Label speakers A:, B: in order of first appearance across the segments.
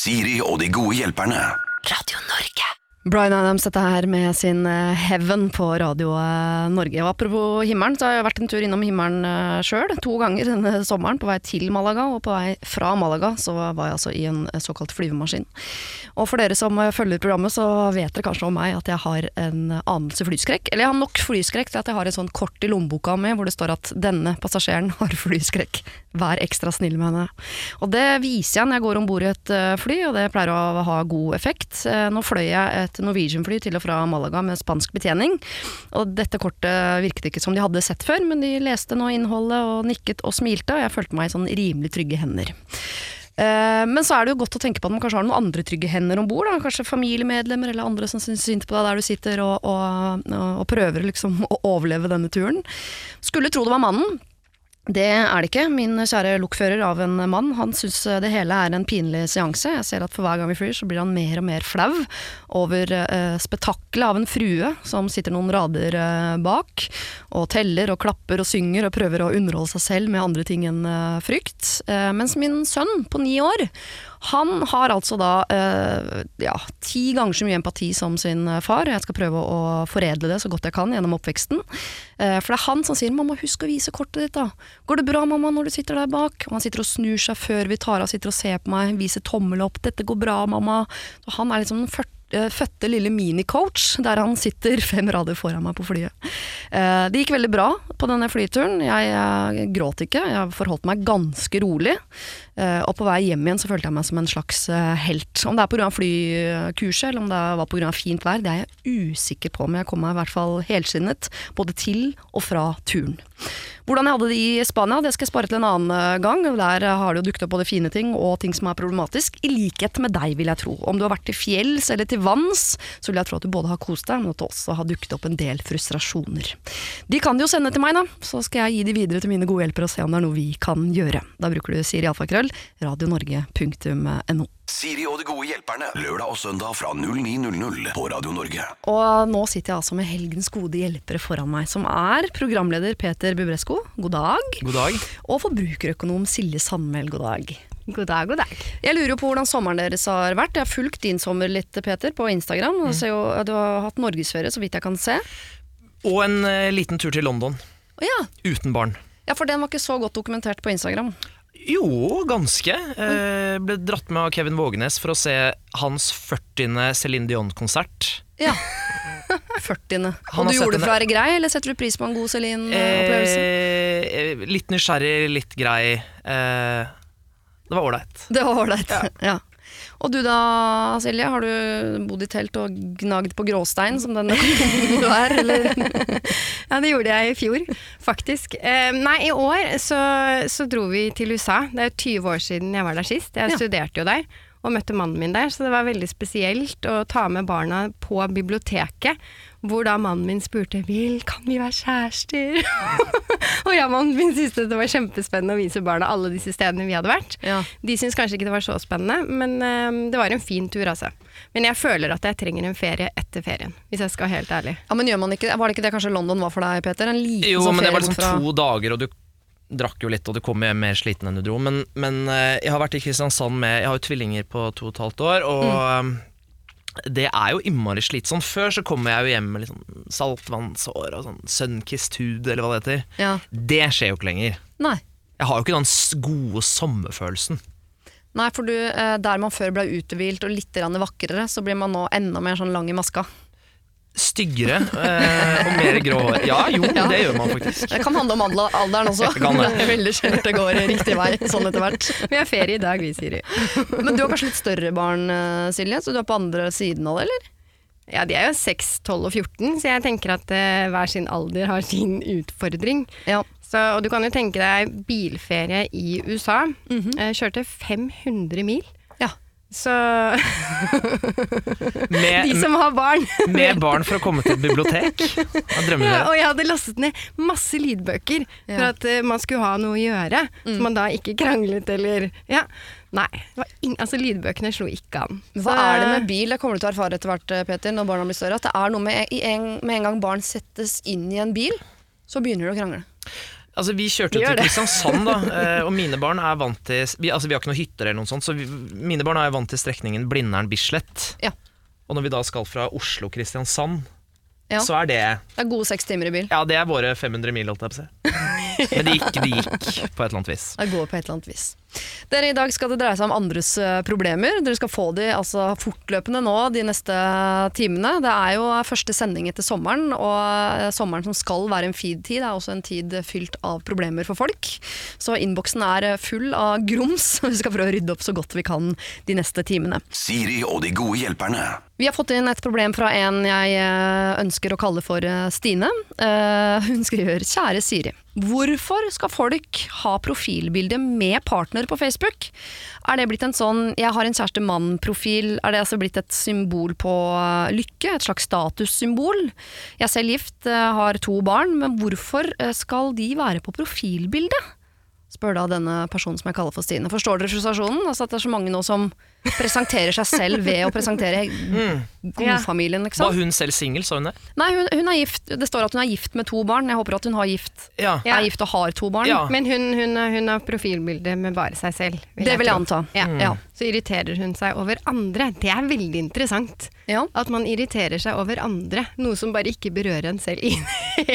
A: Siri og de gode hjelperne.
B: Radio Norge.
C: Bryan Adams, dette her med sin eh, Heaven på Radio eh, Norge. Og apropos himmelen, så har jeg vært en tur innom himmelen uh, sjøl. To ganger denne sommeren, på vei til Malaga og på vei fra Malaga. Så var jeg altså i en eh, såkalt flyvemaskin. Og for dere som eh, følger programmet, så vet dere kanskje om meg at jeg har en anelse flyskrekk. Eller jeg har nok flyskrekk til at jeg har et sånn kort i lommeboka med hvor det står at denne passasjeren har flyskrekk. Vær ekstra snill med henne. Og det viser jeg når jeg går om bord i et eh, fly, og det pleier å ha god effekt. Eh, Nå fløy jeg Norwegian-fly til og fra Malaga med spansk betjening, og dette kortet virket ikke som de hadde sett før, men de leste nå innholdet og nikket og smilte, og jeg følte meg i sånn rimelig trygge hender. Eh, Men så er det jo godt å tenke på at man kanskje har noen andre trygge hender om bord. Kanskje familiemedlemmer eller andre som syns synd på deg der du sitter og, og, og prøver liksom å overleve denne turen. Skulle tro det var mannen. Det er det ikke. Min kjære lokfører av en mann, han syns det hele er en pinlig seanse. Jeg ser at for hver gang vi flyr, så blir han mer og mer flau over eh, spetakkelet av en frue som sitter noen rader eh, bak, og teller og klapper og synger og prøver å underholde seg selv med andre ting enn eh, frykt. Eh, mens min sønn på ni år, han har altså da eh, ja, ti ganger så mye empati som sin eh, far. Jeg skal prøve å foredle det så godt jeg kan gjennom oppveksten. Eh, for det er han som sier 'mamma, husk å vise kortet ditt', da. 'Går det bra, mamma, når du sitter der bak?' Og han sitter og snur seg før vi tar av, sitter og ser på meg, viser tommel opp 'dette går bra, mamma'. Så han er liksom den fyrt- eh, fødte lille minicoach, der han sitter fem rader foran meg på flyet. Eh, Det gikk veldig bra på denne flyturen. Jeg, gråt ikke, jeg forholdt meg ganske rolig. Eh, Og på vei hjem igjen så følte jeg meg som en slags eh, helt. Om det er pga. flykurset eller om det var pga. fint vær, det er jeg usikker på. Men jeg kom meg i hvert fall helskinnet både til og fra turen. Hvordan jeg hadde det i Spania, det skal jeg spare til en annen eh, gang. Der har det jo dukket opp både fine ting og ting som er problematisk. I likhet med deg, vil jeg tro. Om du har vært til fjells eller til vanns, så vil jeg tro at du både har kost deg, men at det også har dukket opp en del frustrasjoner. De kan de jo sende til meg, da. Så skal jeg gi de videre til mine gode hjelpere og se om det er noe vi kan gjøre. Da bruker du Siri Alfakrøll, radionorge.no.
A: Siri og de gode hjelperne. Lørdag og søndag fra 09.00 på Radio Norge.
C: Og nå sitter jeg altså med helgens gode hjelpere foran meg, som er programleder Peter Bubresko, god dag,
D: God dag.
C: og forbrukerøkonom Silje Sandmæl, god dag.
B: God dag, god dag.
C: Jeg lurer jo på hvordan sommeren deres har vært. Jeg har fulgt din sommer litt, Peter, på Instagram. Og ser jo, du har hatt norgesferie, så vidt jeg kan se.
D: Og en uh, liten tur til London.
C: Ja.
D: Uten barn.
C: ja, for den var ikke så godt dokumentert på Instagram.
D: Jo, ganske. Eh, ble dratt med av Kevin Vågenes for å se hans 40. Céline Dion-konsert.
C: Ja. 40.
D: Han
C: Og du gjorde det for å være grei, eller setter du pris på en god Céline-opplevelse?
D: Eh, litt nysgjerrig, litt grei. Eh, det var ålreit.
C: Det var ålreit. Ja. Og du da, Silje, har du bodd i telt og gnagd på gråstein som den du er, eller?
B: Ja, det gjorde jeg i fjor, faktisk. Eh, nei, i år så, så dro vi til USA. Det er 20 år siden jeg var der sist. Jeg
C: Ja.
B: studerte jo der og møtte mannen min der, så det var veldig spesielt å ta med barna på biblioteket, hvor da mannen min spurte vil, kan vi være kjærester? og jeg og mannen min syntes det var kjempespennende å vise barna alle disse stedene vi hadde vært.
C: Ja.
B: De syntes kanskje ikke det var så spennende, men eh, det var en fin tur, altså. Men jeg føler at jeg trenger en ferie etter ferien, hvis jeg skal være helt ærlig.
C: Ja, men gjør man ikke det? Var det ikke det kanskje London var for deg, Peter? En liten
D: Jo,
C: sånn
D: men det var liksom
C: fra-
D: to dager, og du drakk jo litt, og du kom hjem mer sliten enn du dro. Men, men eh, jeg har vært i Kristiansand med Jeg har jo tvillinger på to og et halvt år, og
C: Mm.
D: eh, det er jo innmari slitsomt. Før så kommer jeg jo hjem med litt sånn saltvannsår og sånn sunkissed hud, eller hva det heter.
C: Ja.
D: Det skjer jo ikke lenger.
C: Nei.
D: Jeg har jo ikke den gode sommerfølelsen.
C: Nei, for du, eh, der man før ble uthvilt og litt vakrere, så blir man nå enda mer sånn lang i maska.
D: Styggere eh, og mer grå hår. Ja, jo, det gjør man faktisk.
C: Det kan handle om alderen også.
D: Det kan det.
C: det er veldig sjelden det går riktig vei sånn etter hvert.
B: Vi har ferie i dag, vi, Siri.
C: Men du har kanskje litt større barn, eh, Silje, så du er på andre siden av det, eller?
B: Ja, de er jo 6, 12 og 14, så jeg tenker at eh, hver sin alder har sin utfordring.
C: Ja.
B: Så, og du kan jo tenke deg bilferie i USA. Jeg kjørte 500 mil.
C: Ja.
B: Så
D: Med,
B: de som har barn
D: med barn for å komme til et bibliotek. Drømmer
B: ja. Og jeg hadde lastet ned masse lydbøker for at uh, man skulle ha noe å gjøre. Så man da ikke kranglet eller Ja. Nei. Det var altså, lydbøkene slo ikke an.
C: Hva
B: Så-
C: er det med bil? Det kommer du til å erfare etter hvert, eh, Peter, når barna blir større. At det er noe med, i en, med en gang barn settes inn i en bil, så begynner de å krangle.
D: Altså, vi kjørte jo til. Kristiansand, da, eh, og mine barn er vant til vi, Altså, vi har ikke noen hytter eller noe sånt, så vi, mine barn er vant til strekningen Blindern-Bislett.
C: Ja.
D: Og når vi da skal fra Oslo-Kristiansand,
C: Ja.
D: så er det
C: Det er gode seks timer i bil.
D: Ja, det er våre 500 mil, holdt jeg på å si. Men det gikk, det gikk på et eller annet vis.
C: Det går på et eller annet vis. Dere, I dag skal det dreie seg om andres eh, problemer. Dere skal få de altså, fortløpende nå de neste timene. Det er jo første sending etter sommeren, og eh, sommeren som skal være en feed-tid, er også en tid fylt av problemer for folk. Så innboksen er eh, full av grums, og vi skal prøve å rydde opp så godt vi kan de neste timene.
A: Siri og de gode hjelperne.
C: Vi har fått inn et problem fra en jeg eh, ønsker å kalle for eh, Stine. Eh, Hun skriver Kjære Siri. Hvorfor skal folk ha profilbilde med partner på Facebook? Er det blitt en sånn 'jeg har en kjæreste mann'-profil? Er det altså blitt et symbol på eh, lykke? Et slags statussymbol? Jeg er selv gift, eh, har to barn, men hvorfor eh, skal de være på profilbildet? Spør da denne personen som jeg kaller for Stine. Forstår dere frustrasjonen? Altså at det er så mange nå som presenterer seg selv ved å presentere godfamilien, ikke
D: Var hun selv singel, sa hun det?
C: Nei, hun, hun er gift. Det står at hun er gift med to barn. Jeg håper at hun har gift,
D: Ja.
C: Er gift og har to barn.
D: Ja.
B: Men hun, hun, hun har profilbilde med bare seg selv.
C: Det vil jeg anta.
B: Ja.
C: Ja.
B: Så irriterer hun seg over andre. Det er veldig interessant.
C: Ja.
B: At man irriterer seg over andre. Noe som bare ikke berører en selv i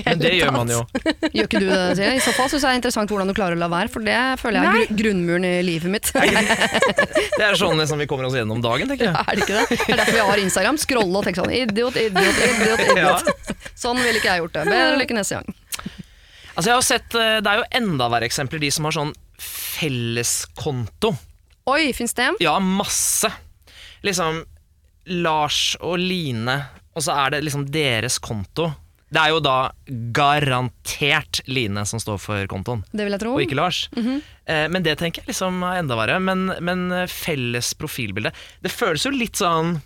D: Men det gjør man jo.
C: Gjør ikke du det, Silje? I så fall syns jeg det er interessant hvordan du klarer å la være, for det føler jeg er gru grunnmuren i livet mitt.
D: Det er sånn liksom, vi kommer oss gjennom dagen, tenker jeg.
C: Er det ikke det? Det er derfor vi har Instagram. Scrolle og tenke sånn idiot, idiot, idiot. idiot. Sånn ville ikke jeg gjort det. Bedre lykke neste gang.
D: Altså, jeg har sett, eh, Det er jo enda verre eksempler, de som har sånn felleskonto.
C: Oi, fins det?
D: Ja, masse. Liksom Lars og Line, og så er det liksom deres konto. Det er jo da garantert Line som står for kontoen,
C: Det vil jeg tro.
D: og ikke Lars. eh, men det tenker jeg liksom er enda verre. Men, men eh, felles profilbilde Det føles jo litt sånn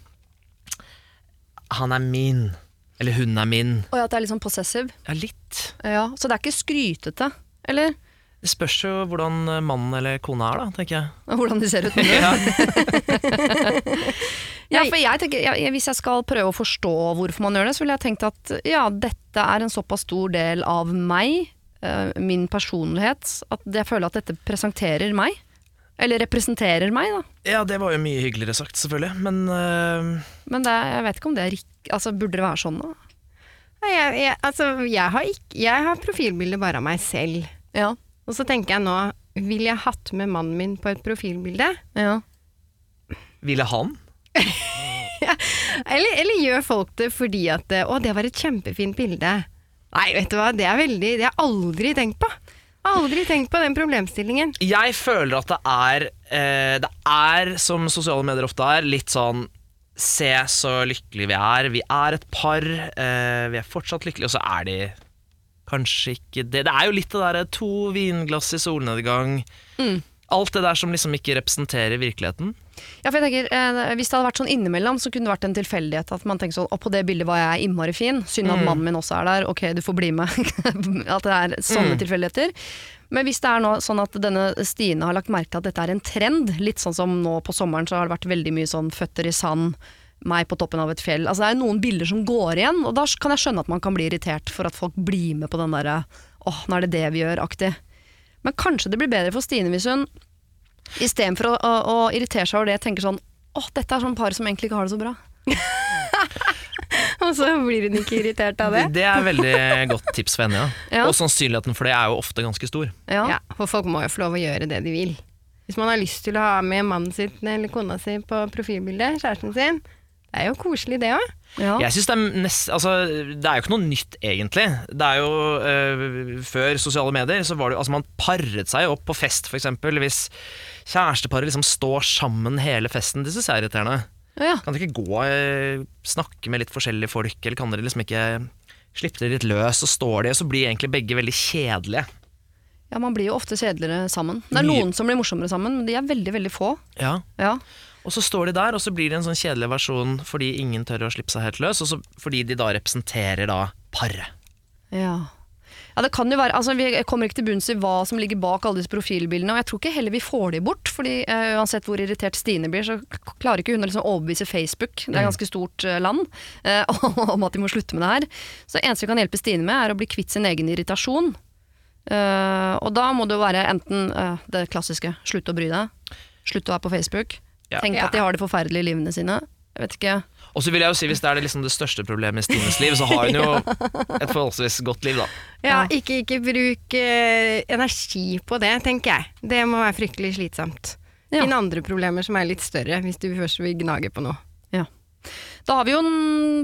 D: Han er min. Eller hun er min.
C: Og at det er litt sånn possessive.
D: Ja, litt.
C: Ja, så det er ikke skrytete, eller?
D: Det spørs jo hvordan eh, mannen eller kona er, da, tenker jeg.
C: Hvordan de ser ut.
D: Ja.
C: Ja, for jeg tenker, ja, Hvis jeg skal prøve å forstå hvorfor man gjør det, så ville jeg tenkt at ja, dette er en såpass stor del av meg, eh, min personlighet, at jeg føler at dette presenterer meg. Eller representerer meg, da.
D: ja, det var jo mye hyggeligere sagt, selvfølgelig. Men uh...
C: Men det, jeg vet ikke om det er rik- altså, Burde det være sånn, da?
B: Nei, jeg, jeg, altså, jeg, har ikke, jeg har profilbilde bare av meg selv.
C: Ja.
B: Og så tenker jeg nå, ville jeg hatt med mannen min på et profilbilde?
C: ja.
D: ville han?
B: Eller, eller gjør folk det fordi at Å, det var et kjempefint bilde. Nei, vet du hva, det er veldig Det har jeg aldri tenkt på. Aldri tenkt på den problemstillingen.
D: Jeg føler at det er eh, Det er, som sosiale medier ofte er, litt sånn Se så lykkelige vi er. Vi er et par. Eh, vi er fortsatt lykkelige, og så er de kanskje ikke det. Det er jo litt det derre to vinglass i solnedgang. Alt det der som liksom ikke representerer virkeligheten.
C: Ja, for jeg tenker, eh, Hvis det hadde vært sånn innimellom, så kunne det vært en tilfeldighet. At man tenker sånn, og på det bildet var jeg innmari fin. Synd at mannen min også er der. Ok, du får bli med. at det er sånne tilfeldigheter. Men hvis det er nå sånn at denne Stine har lagt merke til at dette er en trend, litt sånn som nå på sommeren så har det vært veldig mye sånn føtter i sand, meg på toppen av et fjell. Altså Det er noen bilder som går igjen, og da kan jeg skjønne at man kan bli irritert for at folk blir med på den derre åh, nå er det det vi gjør-aktig. Men kanskje det blir bedre for Stine hvis hun istedenfor å, å, å irritere seg over det, tenker sånn åh, dette er sånn par som egentlig ikke har det så bra.
B: Og så blir hun ikke irritert av det.
D: Det er veldig godt tips for henne, ja.
C: Ja.
D: Og sannsynligheten for det er jo ofte ganske stor.
C: Ja.
B: Ja, for folk må jo få lov å gjøre det de vil. Hvis man har lyst til å ha med mannen sin eller kona si på profilbildet, kjæresten sin, det er jo koselig det òg.
C: Ja.
D: Jeg synes det, er nest, altså, det er jo ikke noe nytt, egentlig. Det er jo øh, Før sosiale medier så var det altså, Man paret seg opp på fest, f.eks. Hvis kjæresteparet liksom står sammen hele festen. Det syns jeg er irriterende.
C: Ja.
D: Kan dere ikke gå og øh, snakke med litt forskjellige folk, eller kan dere liksom ikke slippe dere litt løs, og står de, og så blir egentlig begge veldig kjedelige.
C: ja, man blir jo ofte kjedeligere sammen. Det er noen som blir morsommere sammen, men de er veldig, veldig få.
D: Ja.
C: Ja.
D: Og så står de der, og så blir det en sånn kjedelig versjon fordi ingen tør å slippe seg helt løs, og så fordi de da representerer da paret.
C: Ja. ja, det kan jo være Altså, Vi kommer ikke til bunns i hva som ligger bak alle disse profilbildene, og jeg tror ikke heller vi får de bort. fordi uh, uansett hvor irritert Stine blir, så klarer ikke hun å liksom overbevise Facebook, det er et ganske stort uh, land, uh, om at de må slutte med det her. Så det eneste vi kan hjelpe Stine med, er å bli kvitt sin egen irritasjon. Og da må det jo være enten det klassiske slutt å bry deg, slutt å være på Facebook,
D: Ja.
C: tenk
B: Ja.
C: at de har det forferdelig i livene sine. Jeg vet ikke.
D: Og så vil jeg jo si Hvis det er det, liksom det største problemet i Stines liv, så har hun jo et forholdsvis godt liv, da.
B: Ja, ikke, ikke bruk eh, energi på det, tenker jeg. Det må være fryktelig slitsomt.
C: Ja.
B: Finn andre problemer som er litt større, hvis du først vil gnage på noe.
C: Ja. Da har vi jo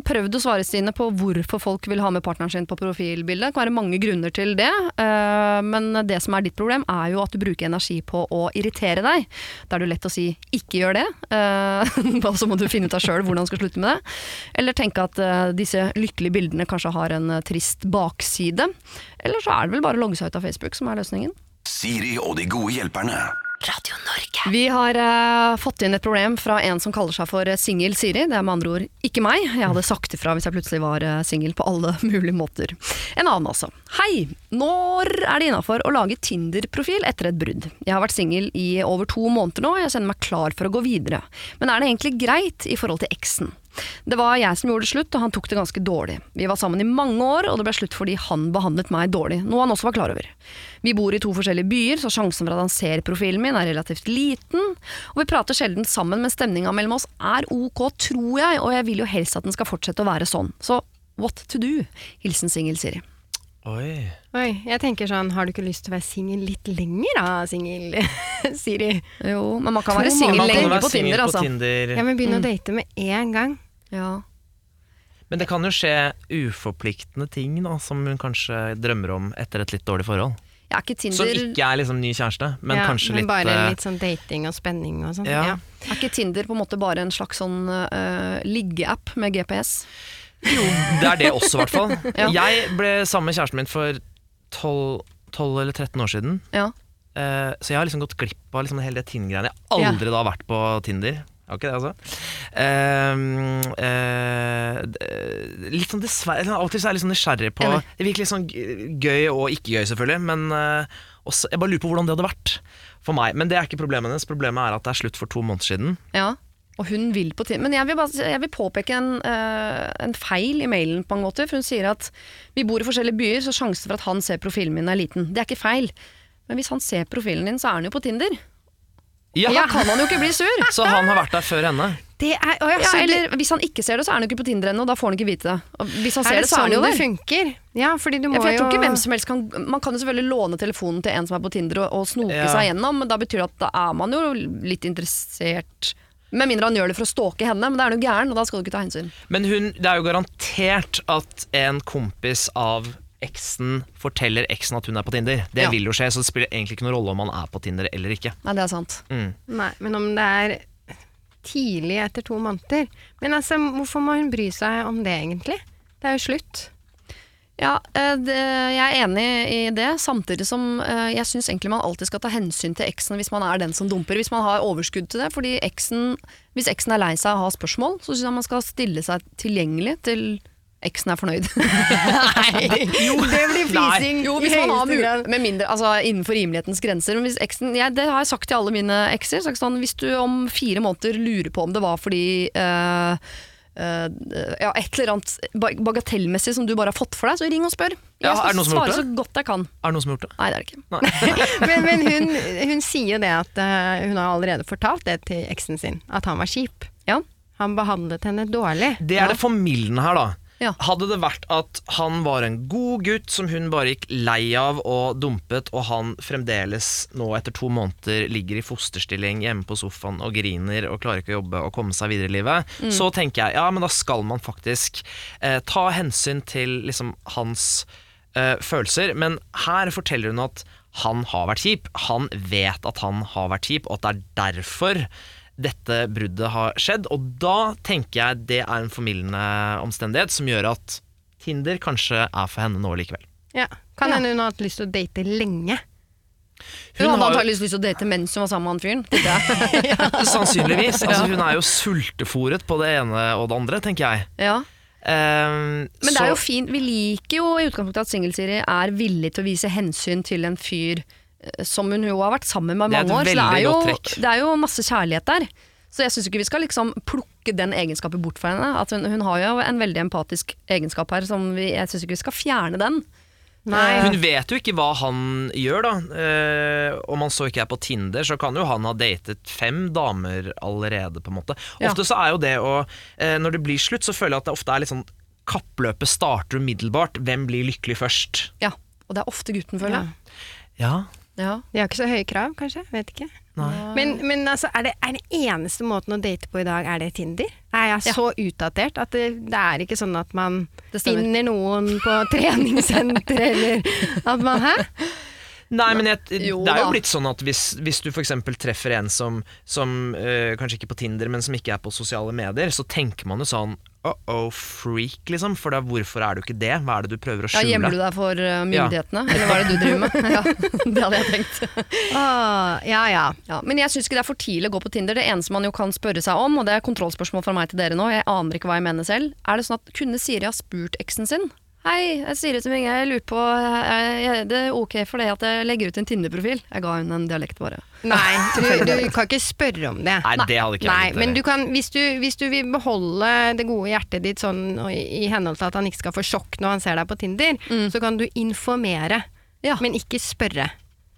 C: prøvd å svare Stine på hvorfor folk vil ha med partneren sin på profilbildet. Det kan være mange grunner til det, eh, men det som er ditt problem er jo at du bruker energi på å irritere deg. Da er det jo lett å si 'ikke gjør det', eh, og så må du finne ut av sjøl hvordan du skal slutte med det. Eller tenke at eh, disse lykkelige bildene kanskje har en eh, trist bakside. Eller så er det vel bare å logge seg ut av Facebook som er løsningen.
A: Siri og de gode hjelperne.
C: Vi har eh, fått inn et problem fra en som kaller seg for eh, singel Siri. Det er med andre ord ikke meg. Jeg hadde sagt ifra hvis jeg plutselig var uh, singel på alle mulige måter. En annen altså. Hei! Når er det innafor å lage Tinder-profil etter et brudd? Jeg har vært singel i over to måneder nå, og jeg kjenner meg klar for å gå videre. Men er det egentlig greit i forhold til eksen? Det var jeg som gjorde det slutt, og han tok det ganske dårlig. Vi var sammen i mange år, og det ble slutt fordi han behandlet meg dårlig, noe han også var klar over. Vi bor i to forskjellige byer, så sjansen for at han ser profilen min er relativt liten, og vi prater sjelden sammen, men stemninga mellom oss er ok, tror jeg, og jeg vil jo helst at den skal fortsette å være sånn. Så what to do? Hilsen singel Siri.
D: Oi.
B: Oi, jeg tenker sånn, har du ikke lyst til å være singel litt lenger da, singel Siri?
C: Jo, men man kan være singel lenge på
D: Tinder,
C: Tinder,
D: på
C: altså.
D: Tinder.
B: Ja, men begynn å date med en gang.
C: Ja.
D: Men det kan jo skje uforpliktende ting da, som hun kanskje drømmer om etter et litt dårlig forhold.
C: Ja, ikke Tinder.
D: Som ikke er liksom ny kjæreste, men
B: ja,
D: kanskje
B: men
D: litt
B: bare
D: eh,
B: litt sånn dating og spenning og sånn.
D: ja.
B: Ja.
C: er ikke Tinder på en måte bare en slags sånn uh, liggeapp med GPS?
D: Det er det også, i hvert fall.
C: Ja.
D: Jeg ble sammen med kjæresten min for 12, 12 eller 13 år siden.
C: Ja.
D: Uh, så jeg har liksom gått glipp av liksom hele det Tinder-greiene. Jeg har aldri da vært på Tinder. Har ikke det, altså. Ehm, uh, litt sånn dessverre eller Av og til så er jeg litt sånn nysgjerrig på
C: Enig.
D: Det virker litt sånn gøy og ikke gøy, selvfølgelig. Men uh, også, jeg bare lurer på hvordan det hadde vært for meg. Men det er ikke problemet hennes. Problemet er at det er slutt for to måneder siden.
C: Ja, og hun vil på Tinder. Men jeg vil, bare, jeg vil påpeke en, uh, en feil i mailen på en måte. For hun sier at vi bor i forskjellige byer, så sjansen for at han ser profilen min er liten. Det er ikke feil. Men hvis han ser profilen din, så er han jo på Tinder.
D: Ja,
C: da kan han jo ikke bli sur!
D: Så han har vært der før henne.
B: Det er, å, ja,
C: Ja, eller hvis han ikke ser det, så er han jo ikke på Tinder ennå, da får han ikke vite det. Og hvis han
B: er
C: ser
B: det
C: det, så er han
B: sånn
C: jo
B: det
C: der.
B: funker? Ja, fordi du må
C: Ja, for jeg tror ikke hvem som helst kan Man kan jo selvfølgelig låne telefonen til en som er på Tinder og, og snoke
D: Ja.
C: seg gjennom, men da betyr det at da er man jo litt interessert Med mindre han gjør det for å stalke henne, men da er han jo gæren, og da skal du ikke ta hensyn.
D: Men hun, det er jo garantert at en kompis av eksen forteller eksen at hun er på Tinder. Det
C: Ja.
D: vil jo skje, så det spiller egentlig ikke noen rolle om han er på Tinder eller ikke.
C: Nei, det er sant.
D: Mm.
B: Nei, men om det er tidlig etter to måneder Men altså, hvorfor må hun bry seg om det, egentlig? Det er jo slutt.
C: Ja, eh, det, jeg er enig i det, samtidig som eh, jeg syns egentlig man alltid skal ta hensyn til eksen hvis man er den som dumper, hvis man har overskudd til det. Fordi eksen, hvis eksen er lei seg og har spørsmål, så syns jeg man skal stille seg tilgjengelig til eksen er fornøyd.
B: jo, det blir flising.
C: Jo, hvis man har mulighet, med mindre, altså innenfor rimelighetens grenser. Men hvis eksen, ja, det har jeg sagt til alle mine ekser. Sagt sånn, hvis du om fire måneder lurer på om det var fordi uh, uh, ja, et eller annet bagatellmessig som du bare har fått for deg, så ring og spør. Jeg
D: Ja,
C: skal svare så godt jeg kan.
D: Er det noen som har gjort det?
C: Nei, det er det ikke.
B: men men hun, hun sier jo det at uh, hun har allerede fortalt det til eksen sin, at han var kjip.
C: Ja.
B: Han behandlet henne dårlig.
D: Det er det formildende her, da.
C: Ja.
D: Hadde det vært at han var en god gutt som hun bare gikk lei av og dumpet, og han fremdeles nå etter to måneder ligger i fosterstilling hjemme på sofaen og griner og klarer ikke å jobbe og komme seg videre i livet, så tenker jeg ja, men da skal man faktisk eh, ta hensyn til liksom hans eh, følelser. Men her forteller hun at han har vært kjip. Han vet at han har vært kjip, og at det er derfor dette bruddet har skjedd. Og da tenker jeg det er en formildende omstendighet som gjør at Tinder kanskje er for henne nå likevel.
B: Ja. Kan
C: Ja.
B: hende hun har hatt lyst til å date lenge.
C: Hun,
D: Hun
C: hadde
D: har-
C: antakeligvis lyst til å date mens hun var sammen med han fyren. ja.
D: Sannsynligvis. Altså, hun er jo sultefòret på det ene og det andre, tenker jeg.
C: Ja.
D: Um,
C: Men det
D: så-
C: er jo fint, vi liker jo i utgangspunktet at Singel-Siri er villig til å vise hensyn til en fyr som hun jo har vært sammen med i mange år. Så det er, jo, det er jo masse kjærlighet der. Så jeg syns ikke vi skal liksom plukke den egenskapen bort fra henne. At hun, hun har jo en veldig empatisk egenskap her, som vi, jeg syns ikke vi skal fjerne den.
B: Nei.
D: Hun vet jo ikke hva han gjør, da. Eh, om han så ikke er på Tinder, så kan jo han ha datet fem damer allerede, på en måte.
C: Ja.
D: Ofte så er jo det å eh, Når det blir slutt, så føler jeg at det ofte er litt sånn Kappløpet starter umiddelbart. Hvem blir lykkelig først?
C: Ja, og det er ofte gutten, føler jeg.
D: Ja.
C: Ja.
B: De har ikke så høye krav, kanskje? Vet ikke.
D: Nei.
B: Men, men altså, er, det, er det eneste måten å date på i dag, er det Tinder? Er jeg
C: Ja.
B: så utdatert at det, det er ikke sånn at man finner noen på treningssenter, eller at man Hæ?
D: Nei, men jeg, det er jo blitt sånn at hvis, hvis du f.eks. treffer en som, som øh, kanskje ikke på Tinder, men som ikke er på sosiale medier, så tenker man jo sånn uh-oh, freak, liksom. For da, hvorfor er du ikke det? Hva er det du prøver å skjule? Ja.
C: Gjemmer du deg for uh, myndighetene, eller hva er det du driver med? ja, det hadde jeg tenkt.
B: ah, ja ja.
C: Ja, men jeg syns ikke det er for tidlig å gå på Tinder. Det eneste man jo kan spørre seg om, og det er kontrollspørsmål fra meg til dere nå, jeg aner ikke hva jeg mener selv, er det sånn at kunne Siri ha spurt eksen sin? Hei, jeg Siri til meg, jeg lurer på er er det ok for deg at jeg legger ut en Tinder-profil? Jeg ga hun en dialekt, bare.
B: Nei, du, du kan ikke spørre om det.
D: Nei, det hadde ikke
B: Nei,
D: jeg
B: men du kan, hvis, du, hvis du vil beholde det gode hjertet ditt sånn og i, i henhold til at han ikke skal få sjokk når han ser deg på Tinder, så kan du informere,
C: Ja.
B: men ikke spørre.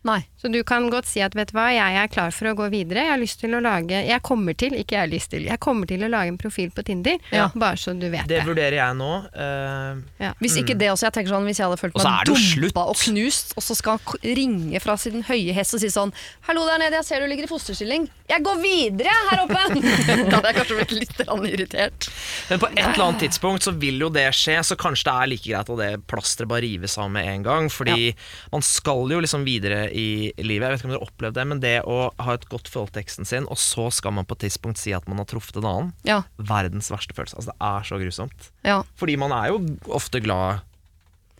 C: Nei.
B: Så du kan godt si at vet du hva, jeg er klar for å gå videre. Jeg har lyst til å lage Jeg kommer til, ikke jeg har lyst til, jeg kommer til å lage en profil på Tinder.
C: Ja.
B: Bare så du vet
D: Det
B: det.
D: vurderer jeg nå. Uh,
B: Ja.
C: Hvis ikke det også, jeg tenker sånn, hvis jeg hadde følt meg
D: er
C: dumpa og knust, og så skal han ringe fra sin høye hest og si sånn 'Hallo der nede, jeg ser du ligger i fosterstilling'. 'Jeg går videre, her oppe'. da hadde jeg kanskje blitt litt irritert.
D: Men på et eller annet tidspunkt så vil jo det skje, så kanskje det er like greit at det plasteret bare rives av med en gang. Fordi man skal jo liksom videre i livet. Jeg vet ikke om dere har opplevd det, men det å ha et godt forhold til eksen sin, og så skal man på et tidspunkt si at man har truffet en annen.
C: Ja,
D: Verdens verste følelse. Altså, det er så grusomt.
C: ja.
D: Fordi man er jo ofte glad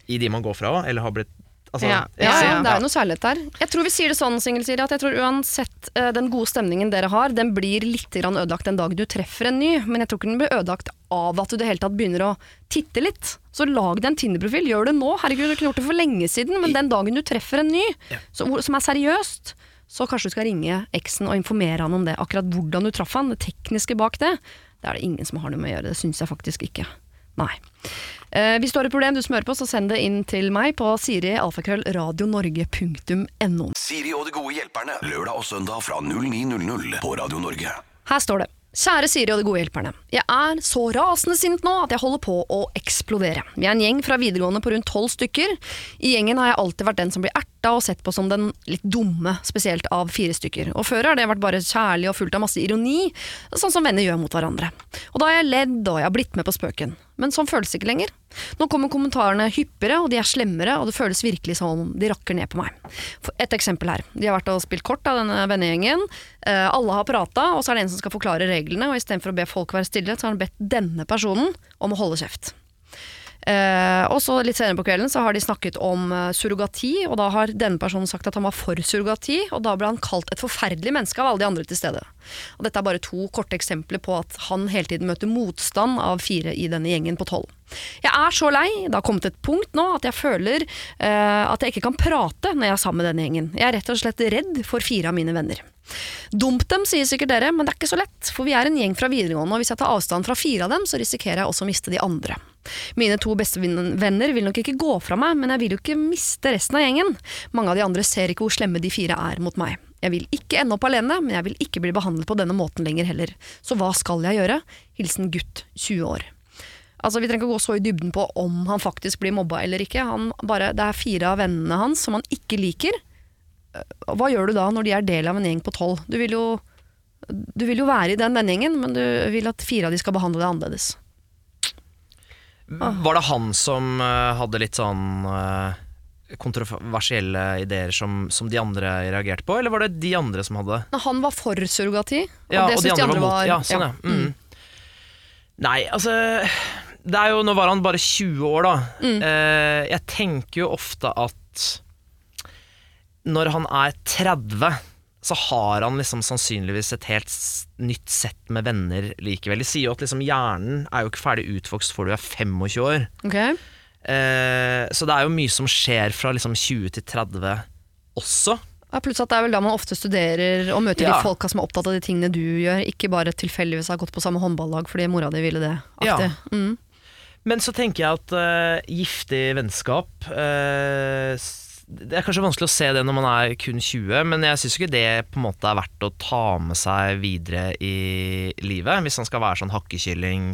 D: i de man går fra eller har blitt altså,
B: Ja.
C: Ja, ja, det er jo noe særlighet der. Jeg tror vi sier det sånn, Singel Siri, at jeg tror uansett uh, den gode stemningen dere har, den blir litt grann ødelagt den dag du treffer en ny, men jeg tror ikke den blir ødelagt av at du i det hele tatt begynner å titte litt. Så lag deg en Tinder-profil, gjør det nå. Herregud, du kunne gjort det for lenge siden, men den dagen du treffer en ny,
D: Ja.
C: så, som er seriøst, så kanskje du skal ringe eksen og informere han om det. Akkurat hvordan du traff han, det tekniske bak det, det er det ingen som har noe med å gjøre. Det syns jeg faktisk ikke. Nei. Eh, hvis du har et problem du smører på, så send det inn til meg på siri.alfakrøllradionorge.no.
A: Siri og de gode hjelperne. Lørdag og søndag fra 09.00 på Radio Norge.
C: Her står det. Kjære Siri og de gode hjelperne. Jeg er så rasende sint nå at jeg holder på å eksplodere. Vi er en gjeng fra videregående på rundt tolv stykker. I gjengen har jeg alltid vært den som blir erta og sett på som den litt dumme, spesielt av fire stykker. Og før har det vært bare kjærlig og fullt av masse ironi, sånn som venner gjør mot hverandre. Og da har jeg ledd og jeg har blitt med på spøken. Men sånn føles det ikke lenger. Nå kommer kommentarene hyppigere, og de er slemmere, og det føles virkelig som om de rakker ned på meg. Et eksempel her. De har vært og spilt kort av denne vennegjengen. Eh, alle har prata, og så er det en som skal forklare reglene, og istedenfor å be folk være stille, så har han bedt denne personen om å holde kjeft. Eh, og så Litt senere på kvelden så har de snakket om eh, surrogati, og da har denne personen sagt at han var for surrogati, og da ble han kalt et forferdelig menneske av alle de andre til stede. Og Dette er bare to korte eksempler på at han hele tiden møter motstand av fire i denne gjengen på tolv. Jeg er så lei, det har kommet et punkt nå at jeg føler eh, at jeg ikke kan prate når jeg er sammen med denne gjengen. Jeg er rett og slett redd for fire av mine venner. Dump dem, sier sikkert dere, men det er ikke så lett, for vi er en gjeng fra videregående, og hvis jeg tar avstand fra fire av dem, så risikerer jeg også å miste de andre. Mine to beste venner vil nok ikke gå fra meg, men jeg vil jo ikke miste resten av gjengen. Mange av de andre ser ikke hvor slemme de fire er mot meg. Jeg vil ikke ende opp alene, men jeg vil ikke bli behandlet på denne måten lenger heller. Så hva skal jeg gjøre? Hilsen gutt 20 år. Altså, Vi trenger ikke gå så i dybden på om han faktisk blir mobba eller ikke. Bare, det er fire av vennene hans som han ikke liker. Hva gjør du da når de er del av en gjeng på tolv? Du du vil jo være i den vennegjengen, men du vil at fire av de skal behandle deg annerledes.
D: Var det han som eh, hadde litt sånn eh, kontroversielle ideer som, som de andre reagerte på, eller var det de andre som hadde?
C: det? han var for surrogati, og
D: Ja,
C: det
D: og de andre var
C: var.
D: Ja, sånn, ja. Mm. Nei, altså det er jo, Nå var han bare 20 år, da.
C: Mm.
D: Eh, jeg tenker jo ofte at når han er 30, så har han liksom sannsynligvis et helt nytt sett med venner likevel. De sier jo at liksom hjernen er jo ikke ferdig utvokst før du er 25 år.
C: Ok.
D: Eh, så det er jo mye som skjer fra liksom 20 til 30 også.
C: Ja, pluss at det er vel da man ofte studerer og møter
D: Ja.
C: de folka som er opptatt av de tingene du gjør, ikke bare tilfeldigvis har gått på samme håndballag fordi mora di ville det.
D: Ja.
C: Mm.
D: Men så tenker jeg at uh, giftig vennskap s- Det er kanskje vanskelig å se det når man er kun 20, men jeg syns ikke det på en måte er verdt å ta med seg videre i livet, hvis han skal være sånn hakkekylling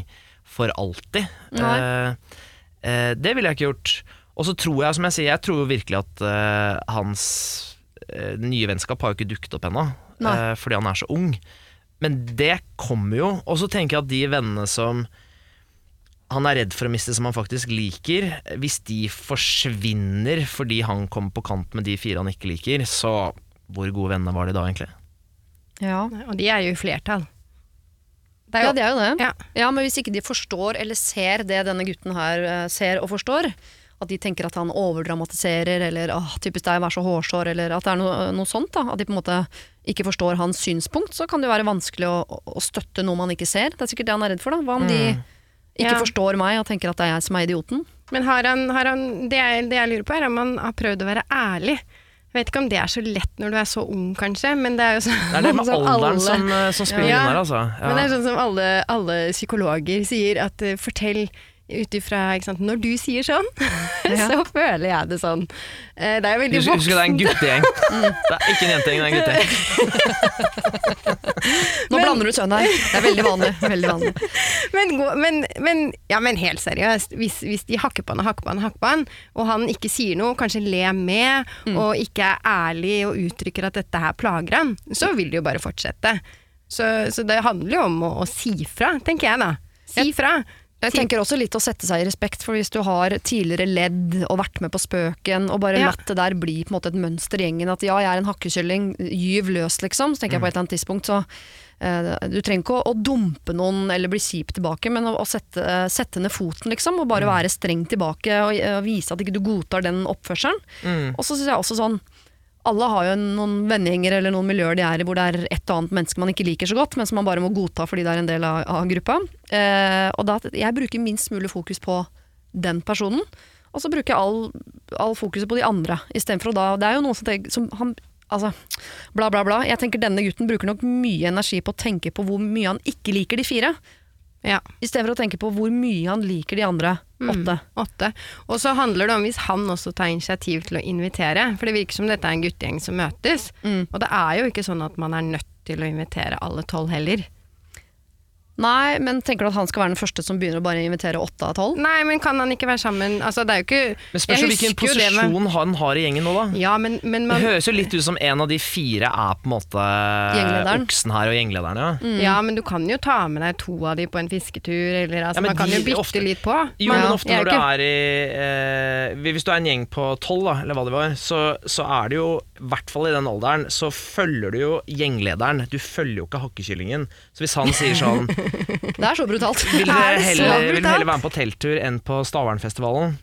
D: for alltid. Eh, eh, det ville jeg ikke gjort. Og så tror jeg, som jeg sier, jeg tror jo virkelig at eh, hans nye vennskap har jo ikke dukket opp ennå, fordi han er så ung. Men det kommer jo. Og så tenker jeg at de vennene som han er redd for å miste, som han faktisk liker, hvis de forsvinner fordi han kom på kant med de fire han ikke liker, så hvor gode venner var de da, egentlig?
C: Ja.
B: Og de er jo i flertall. Det er
C: ja,
B: jo,
C: det er jo det.
B: Ja.
C: Ja, Men hvis ikke de forstår eller ser det denne gutten her eh, ser og forstår, at de tenker at han overdramatiserer, eller åh, typisk deg, vær så hårsår, eller at det er noe, noe sånt, da, at de på en måte ikke forstår hans synspunkt, så kan det jo være vanskelig å, å støtte noe man ikke ser. Det er sikkert det han er redd for. da. Hva om de ikke
B: Ja.
C: forstår meg og tenker at det er jeg som er idioten?
B: Men har han, har han det, jeg, det jeg lurer på, er om han har prøvd å være ærlig. Jeg vet ikke om det er så lett når du er så ung, kanskje, men det er jo sånn
D: Det er det med
B: som
D: alderen
B: alle-
D: som, eh, som spiller
B: Ja.
D: inn her, altså.
B: Men det er
D: Ja.
B: sånn som alle, alle psykologer sier, at uh, fortell ut ifra Når du sier sånn,
C: Ja.
B: så føler jeg det sånn. Eh, det er veldig
D: voksent. husk at det er en guttegjeng. Det er ikke en jentegjeng, det er en guttegjeng.
C: Nå
B: Men-
C: blander du kjønn her. Det er veldig vanlig. Veldig vanlig.
B: Men, men, men, ja, men helt seriøst, hvis, hvis de hakker på han og hakker på han, og hakker på han, og han ikke sier noe, kanskje ler med,
C: Mm.
B: og ikke er ærlig og uttrykker at dette her plager han, så vil det jo bare fortsette. Så, så det handler jo om å, å si fra, tenker jeg da. Si fra.
C: Jeg tenker også litt å sette seg i respekt, for hvis du har tidligere ledd og vært med på spøken, og bare
B: Ja.
C: latt det der bli på en måte et mønster i gjengen, at ja, jeg er en hakkekylling, gyv løs liksom, så tenker jeg på et eller annet tidspunkt, så eh, du trenger ikke å, å dumpe noen eller bli kjip tilbake, men å, å sette, sette ned foten liksom, og bare være streng tilbake og, eh, vise at ikke du godtar den oppførselen.
D: Mm.
C: Og så synes jeg også sånn, alle har jo noen vennegjenger eller noen miljøer de er i hvor det er et og annet menneske man ikke liker så godt, men som man bare må godta fordi det er en del av, av gruppa. Eh, og da, jeg bruker minst mulig fokus på den personen, og så bruker jeg all, all fokuset på de andre. Istedenfor å da Det er jo noen som tenker som han, Altså, bla, bla, bla. Jeg tenker denne gutten bruker nok mye energi på å tenke på hvor mye han ikke liker de fire,
B: Ja.
C: istedenfor å tenke på hvor mye han liker de andre åtte.
B: Åtte. Og så handler det om hvis han også tar initiativ til å invitere, for det virker som dette er en guttegjeng som møtes,
C: Mm.
B: og det er jo ikke sånn at man er nødt til å invitere alle tolv heller.
C: Nei, men tenker du at han skal være den første som begynner å bare invitere åtte av tolv?
B: Nei, men kan han ikke være sammen Altså, det er jo ikke
D: Men spørs
B: jeg
D: hvilken
B: med-
D: posisjon han har i gjengen nå, da.
B: Ja, men, men
D: Det høres jo litt ut som en av de fire er på en måte oksen her og gjenglederen, ja.
C: Mm.
B: Ja, men du kan jo ta med deg to av de på en fisketur, eller altså,
D: Ja,
B: man kan
D: de-
B: jo bytte
D: ofte-
B: litt på.
D: Jo,
B: Man-
D: men ofte når du
B: ikke-
D: er i eh, Hvis du er en gjeng på tolv, da, eller hva det var, så, så er det jo, i hvert fall i den alderen, så følger du jo gjenglederen. Du følger jo ikke hakkekyllingen. Så hvis han sier sånn
C: Det er så brutalt.
D: Vil
B: Er
D: dere heller, vil heller være med på telttur enn på Stavernfestivalen,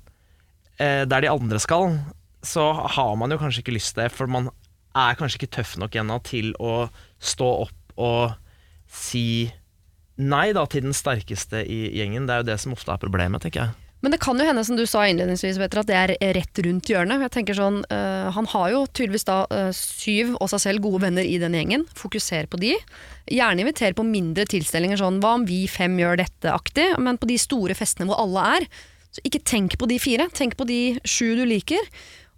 D: eh, der de andre skal, så har man jo kanskje ikke lyst til det, for man er kanskje ikke tøff nok ennå til å stå opp og si nei da til den sterkeste i gjengen. Det er jo det som ofte er problemet, tenker jeg.
C: Men det kan jo hende, som du sa innledningsvis, Petter, at det er rett rundt hjørnet. Jeg tenker sånn, eh, Han har jo tydeligvis da eh, syv og seg selv gode venner i den gjengen. Fokuser på de. Gjerne inviter på mindre tilstelninger, sånn hva om vi fem gjør dette-aktig, men på de store festene hvor alle er. Så ikke tenk på de fire, tenk på de sju du liker.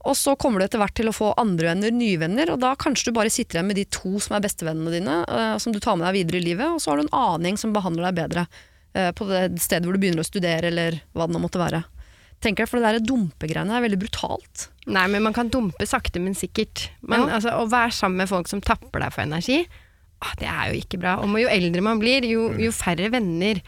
C: Og så kommer du etter hvert til å få andre venner, nye venner, og da kanskje du bare sitter igjen med de to som er bestevennene dine, eh, som du tar med deg videre i livet, og så har du en annen gjeng som behandler deg bedre på det stedet hvor du begynner å studere, eller hva det nå måtte være. Tenker jeg, For det der dumpegreiene er veldig brutalt.
B: Nei, men man kan dumpe sakte, men sikkert. Men
C: Ja.
B: altså, å være sammen med folk som tapper deg for energi, å, det er jo ikke bra. Og jo eldre man blir, jo, jo færre venner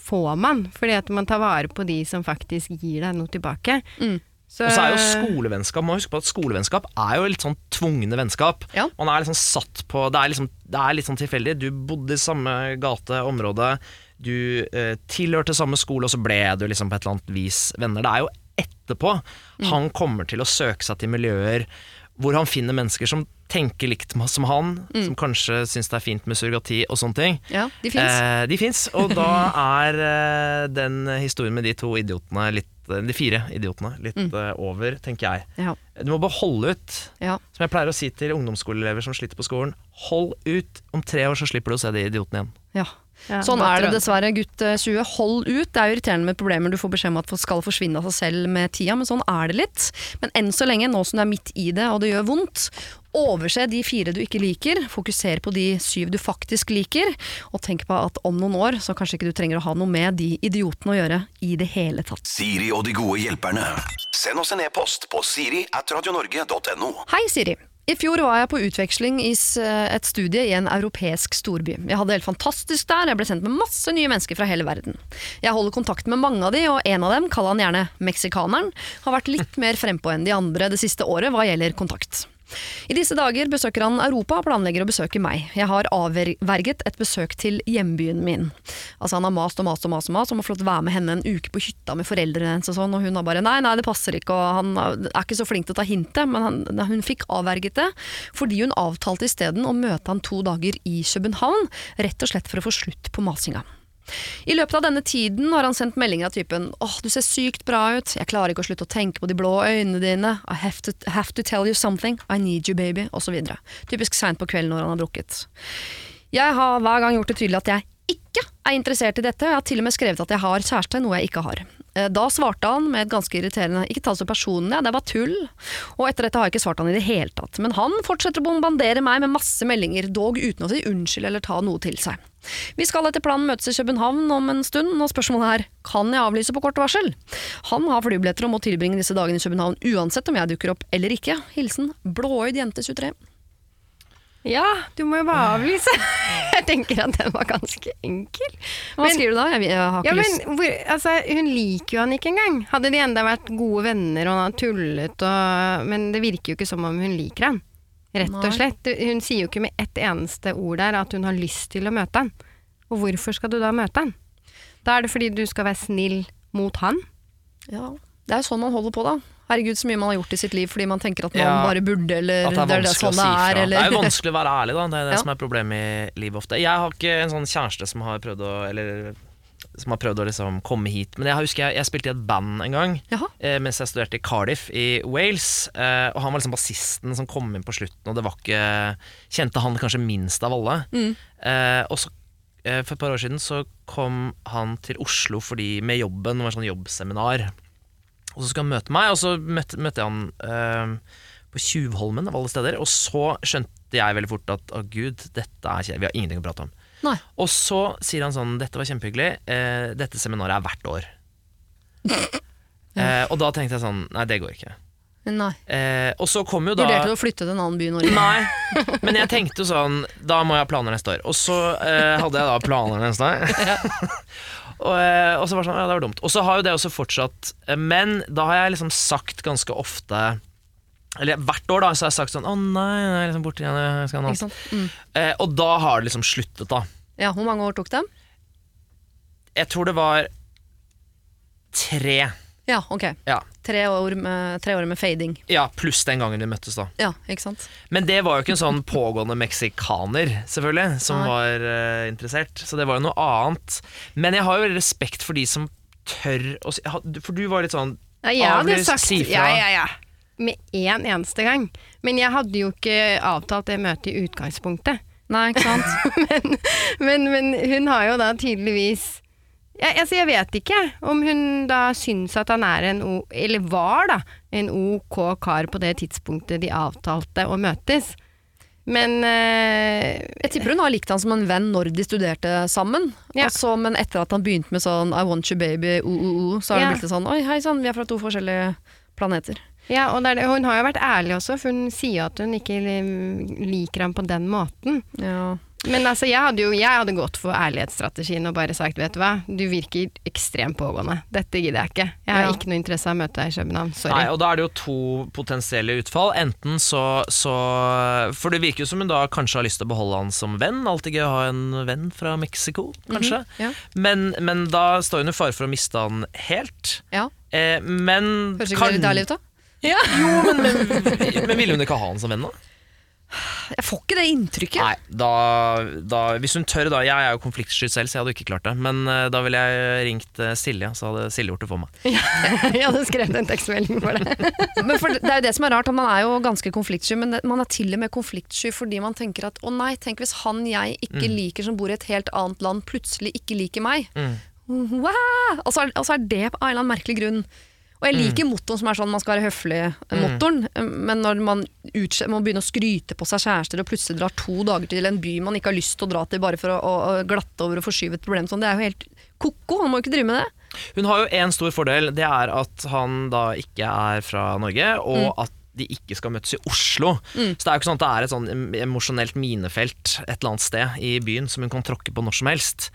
B: får man. Fordi at man tar vare på de som faktisk gir deg noe tilbake.
C: Mm.
B: Så,
D: Og så er jo skolevennskap Man må huske på at skolevennskap er jo litt sånn tvungne vennskap.
C: Ja.
D: Man er liksom satt på Det er, liksom, det er litt sånn tilfeldig. Du bodde i samme gate, område, du eh, tilhørte samme skole, og så ble du liksom på et eller annet vis venner. Det er jo etterpå han kommer til å søke seg til miljøer hvor han finner mennesker som tenker likt som han, som kanskje syns det er fint med surrogati og sånne ting.
C: Ja, de fins.
D: Eh, de fins, og da er eh, den historien med de to idiotene litt eh, De fire idiotene litt mm. over, tenker jeg.
C: Ja.
D: Du må bare holde ut.
C: Ja.
D: Som jeg pleier å si til ungdomsskoleelever som sliter på skolen. Hold ut. Om tre år så slipper du å se de idiotene igjen.
C: ja.
B: Ja,
C: Sånn er det dessverre, gutt eh, 20. Hold ut. Det er jo irriterende med problemer du får beskjed om at skal forsvinne av seg selv med tida, men sånn er det litt. Men enn så lenge, nå som du er midt i det og det gjør vondt, overse de fire du ikke liker, fokuser på de syv du faktisk liker, og tenk på at om noen år så kanskje ikke du trenger å ha noe med de idiotene å gjøre i det hele tatt.
A: Siri og de gode hjelperne. Send oss en e-post på siri at radionorge.no.
C: Hei, Siri. I fjor var jeg på utveksling i et studie i en europeisk storby. Jeg hadde det helt fantastisk der, jeg ble sendt med masse nye mennesker fra hele verden. Jeg holder kontakt med mange av de, og en av dem, kall han gjerne meksikaneren, har vært litt mer frempå enn de andre det siste året hva gjelder kontakt. I disse dager besøker han Europa og planlegger å besøke meg. Jeg har avverget et besøk til hjembyen min. Altså Han har mast og mast og mast og mast om å få være med henne en uke på hytta med foreldrene hennes, og sånn, og hun har bare nei, nei, det passer ikke, og han er ikke så flink til å ta hintet, men han, hun fikk avverget det fordi hun avtalte isteden å møte han to dager i København, rett og slett for å få slutt på masinga. I løpet av denne tiden har han sendt meldinger av typen åh, du ser sykt bra ut, jeg klarer ikke å slutte å tenke på de blå øynene dine, I have to, have to tell you something, I need you baby, osv. Typisk seint på kvelden når han har drukket. Jeg har hver gang gjort det tydelig at jeg ikke er interessert i dette, og jeg har til og med skrevet at jeg har kjæreste, noe jeg ikke har. Eh, Da svarte han med et ganske irriterende 'ikke ta det så personlig, det var tull', og etter dette har jeg ikke svart han i det hele tatt. Men han fortsetter å bombardere meg med masse meldinger, dog uten å si unnskyld eller ta noe til seg. Vi skal etter planen møtes i København om en stund, og spørsmålet er kan jeg avlyse på kort varsel. Han har flybilletter og må tilbringe disse dagene i København uansett om jeg dukker opp eller ikke. Hilsen blåøyd jente 23.
B: Ja, du må jo bare avlyse. Jeg tenker at den var ganske enkel.
C: Hva
B: Men-
C: skriver du da? Jeg, jeg har ikke
B: Ja,
C: lyst.
B: men hvor, altså, Hun liker jo han ikke engang. Hadde de enda vært gode venner og han har tullet og Men det virker jo ikke som om hun liker han. Rett og slett. Hun sier jo ikke med ett eneste ord der at hun har lyst til å møte han. Og hvorfor skal du da møte han? Da er det fordi du skal være snill mot han.
C: Ja, det er jo sånn man holder på, da. Herregud, så mye man har gjort i sitt liv fordi man tenker at man
D: Ja,
C: bare burde, eller
D: det er
C: det sånn det er, eller
D: Det er jo vanskelig å være ærlig, da. Det er det
C: Ja.
D: som er problemet i livet ofte. Jeg har ikke en sånn kjæreste som har prøvd å Eller som har prøvd å liksom komme hit. Men jeg husker jeg, jeg spilte i et band en gang eh, mens jeg studerte i Cardiff i Wales. Eh, og han var liksom bassisten som kom inn på slutten, og det var ikke Kjente han kanskje minst av alle.
C: Mm.
D: Eh, og så eh, For et par år siden så kom han til Oslo fordi, med jobben, det var sånn jobbseminar. Og så skulle han møte meg, og så møtte, møtte jeg han eh, på Tjuvholmen av alle steder. Og så skjønte jeg veldig fort at å gud, dette er kjedelig, vi har ingenting å prate om.
C: Nei.
D: Og så sier han sånn, dette var kjempehyggelig, eh, dette seminaret er hvert år. eh, og da tenkte jeg sånn, nei det går ikke.
C: Nei.
D: Eh, og så kom jo da
C: Vurderte du å flytte til en annen by i Norge?
D: Nei, men jeg tenkte jo sånn Da må jeg ha planer neste år. Og så eh, hadde jeg da planer neste år. og, eh, og så var det sånn, ja det var dumt. Og så har jo det også fortsatt. eh, Men da har jeg liksom sagt ganske ofte Eller hvert år da så har jeg sagt sånn Å nei, jeg er liksom borte igjen. Jeg skal ha noe?
C: Mm.
D: Eh, og da har det liksom sluttet, da.
C: Ja, hvor mange år tok det?
D: Jeg tror det var tre.
C: Ja, ok.
D: Ja,
C: Tre år med, tre år med fading.
D: ja pluss den gangen vi møttes, da.
C: Ja, ikke sant?
D: Men det var jo ikke en sånn pågående meksikaner, selvfølgelig, som
C: Nei.
D: var uh, interessert. Så det var jo noe annet. Men jeg har jo respekt for de som tør å si For du var litt sånn
B: Ja, jeg hadde sagt
D: si
B: ja,
D: fra.
B: ja, ja. Med én eneste gang. Men jeg hadde jo ikke avtalt det møtet i utgangspunktet.
C: Nei, ikke sant?
B: men, men, men hun har jo da tydeligvis ja, altså Jeg vet ikke om hun da syns at han er en o... Eller var, da, en ok kar på det tidspunktet de avtalte å møtes. Men eh,
C: Jeg tipper hun har likt han som en venn når de studerte sammen.
B: Ja.
C: Altså, men etter at han begynte med sånn I want you baby, o-o-o, så har
B: Ja.
C: det blitt litt sånn Oi, hei sann, vi er fra to forskjellige planeter.
B: Ja, og det det. hun har jo vært ærlig også, for hun sier at hun ikke liker ham på den måten.
C: Ja.
B: Men altså, jeg hadde jo jeg hadde gått for ærlighetsstrategien og bare sagt, vet du hva, du virker ekstremt pågående. Dette gidder jeg ikke. Jeg har
C: Ja.
B: ikke noe interesse av å møte deg i København. Sorry.
D: Nei, og da er det jo to potensielle utfall. Enten så, så For det virker jo som hun da kanskje har lyst til å beholde han som venn. Alltid gøy å ha en venn fra Mexico, kanskje.
C: Ja.
D: men, men da står hun i fare for å miste han helt.
C: ja.
D: Eh, men
C: Kanskje ikke det litt avlivet, da? da?
D: Jo, men, men, men ville hun ikke ha han som venn, da?
C: Jeg får ikke det inntrykket.
D: Nei, da, da, hvis hun tør, da Jeg er jo konfliktsky selv, så jeg hadde ikke klart det. Men eh, da ville jeg ringt eh, Silje, så hadde Silje gjort det for meg.
B: Jeg hadde skrevet en tekstmelding for det.
C: Men for det er jo det som er rart, man er jo ganske konfliktsky, men det, man er til og med konfliktsky fordi man tenker at å nei, tenk hvis han jeg ikke liker som bor i et helt annet land, plutselig ikke liker meg. Wow! Og så er, og så er det av en eller annen merkelig grunn. Og jeg liker motoren som er sånn man skal være høflig-motoren, men når man utse- må begynne å skryte på seg kjærester og plutselig drar to dager til en by man ikke har lyst til å dra til bare for å, å, å glatte over og forskyve et problem sånn, det er jo helt ko-ko. Man må jo ikke drive med det.
D: Hun har jo én stor fordel, det er at han da ikke er fra Norge, og
C: Mm.
D: at de ikke skal møtes i Oslo. Så det er jo ikke sånn at det er et sånn emosjonelt minefelt et eller annet sted i byen som hun kan tråkke på når som helst.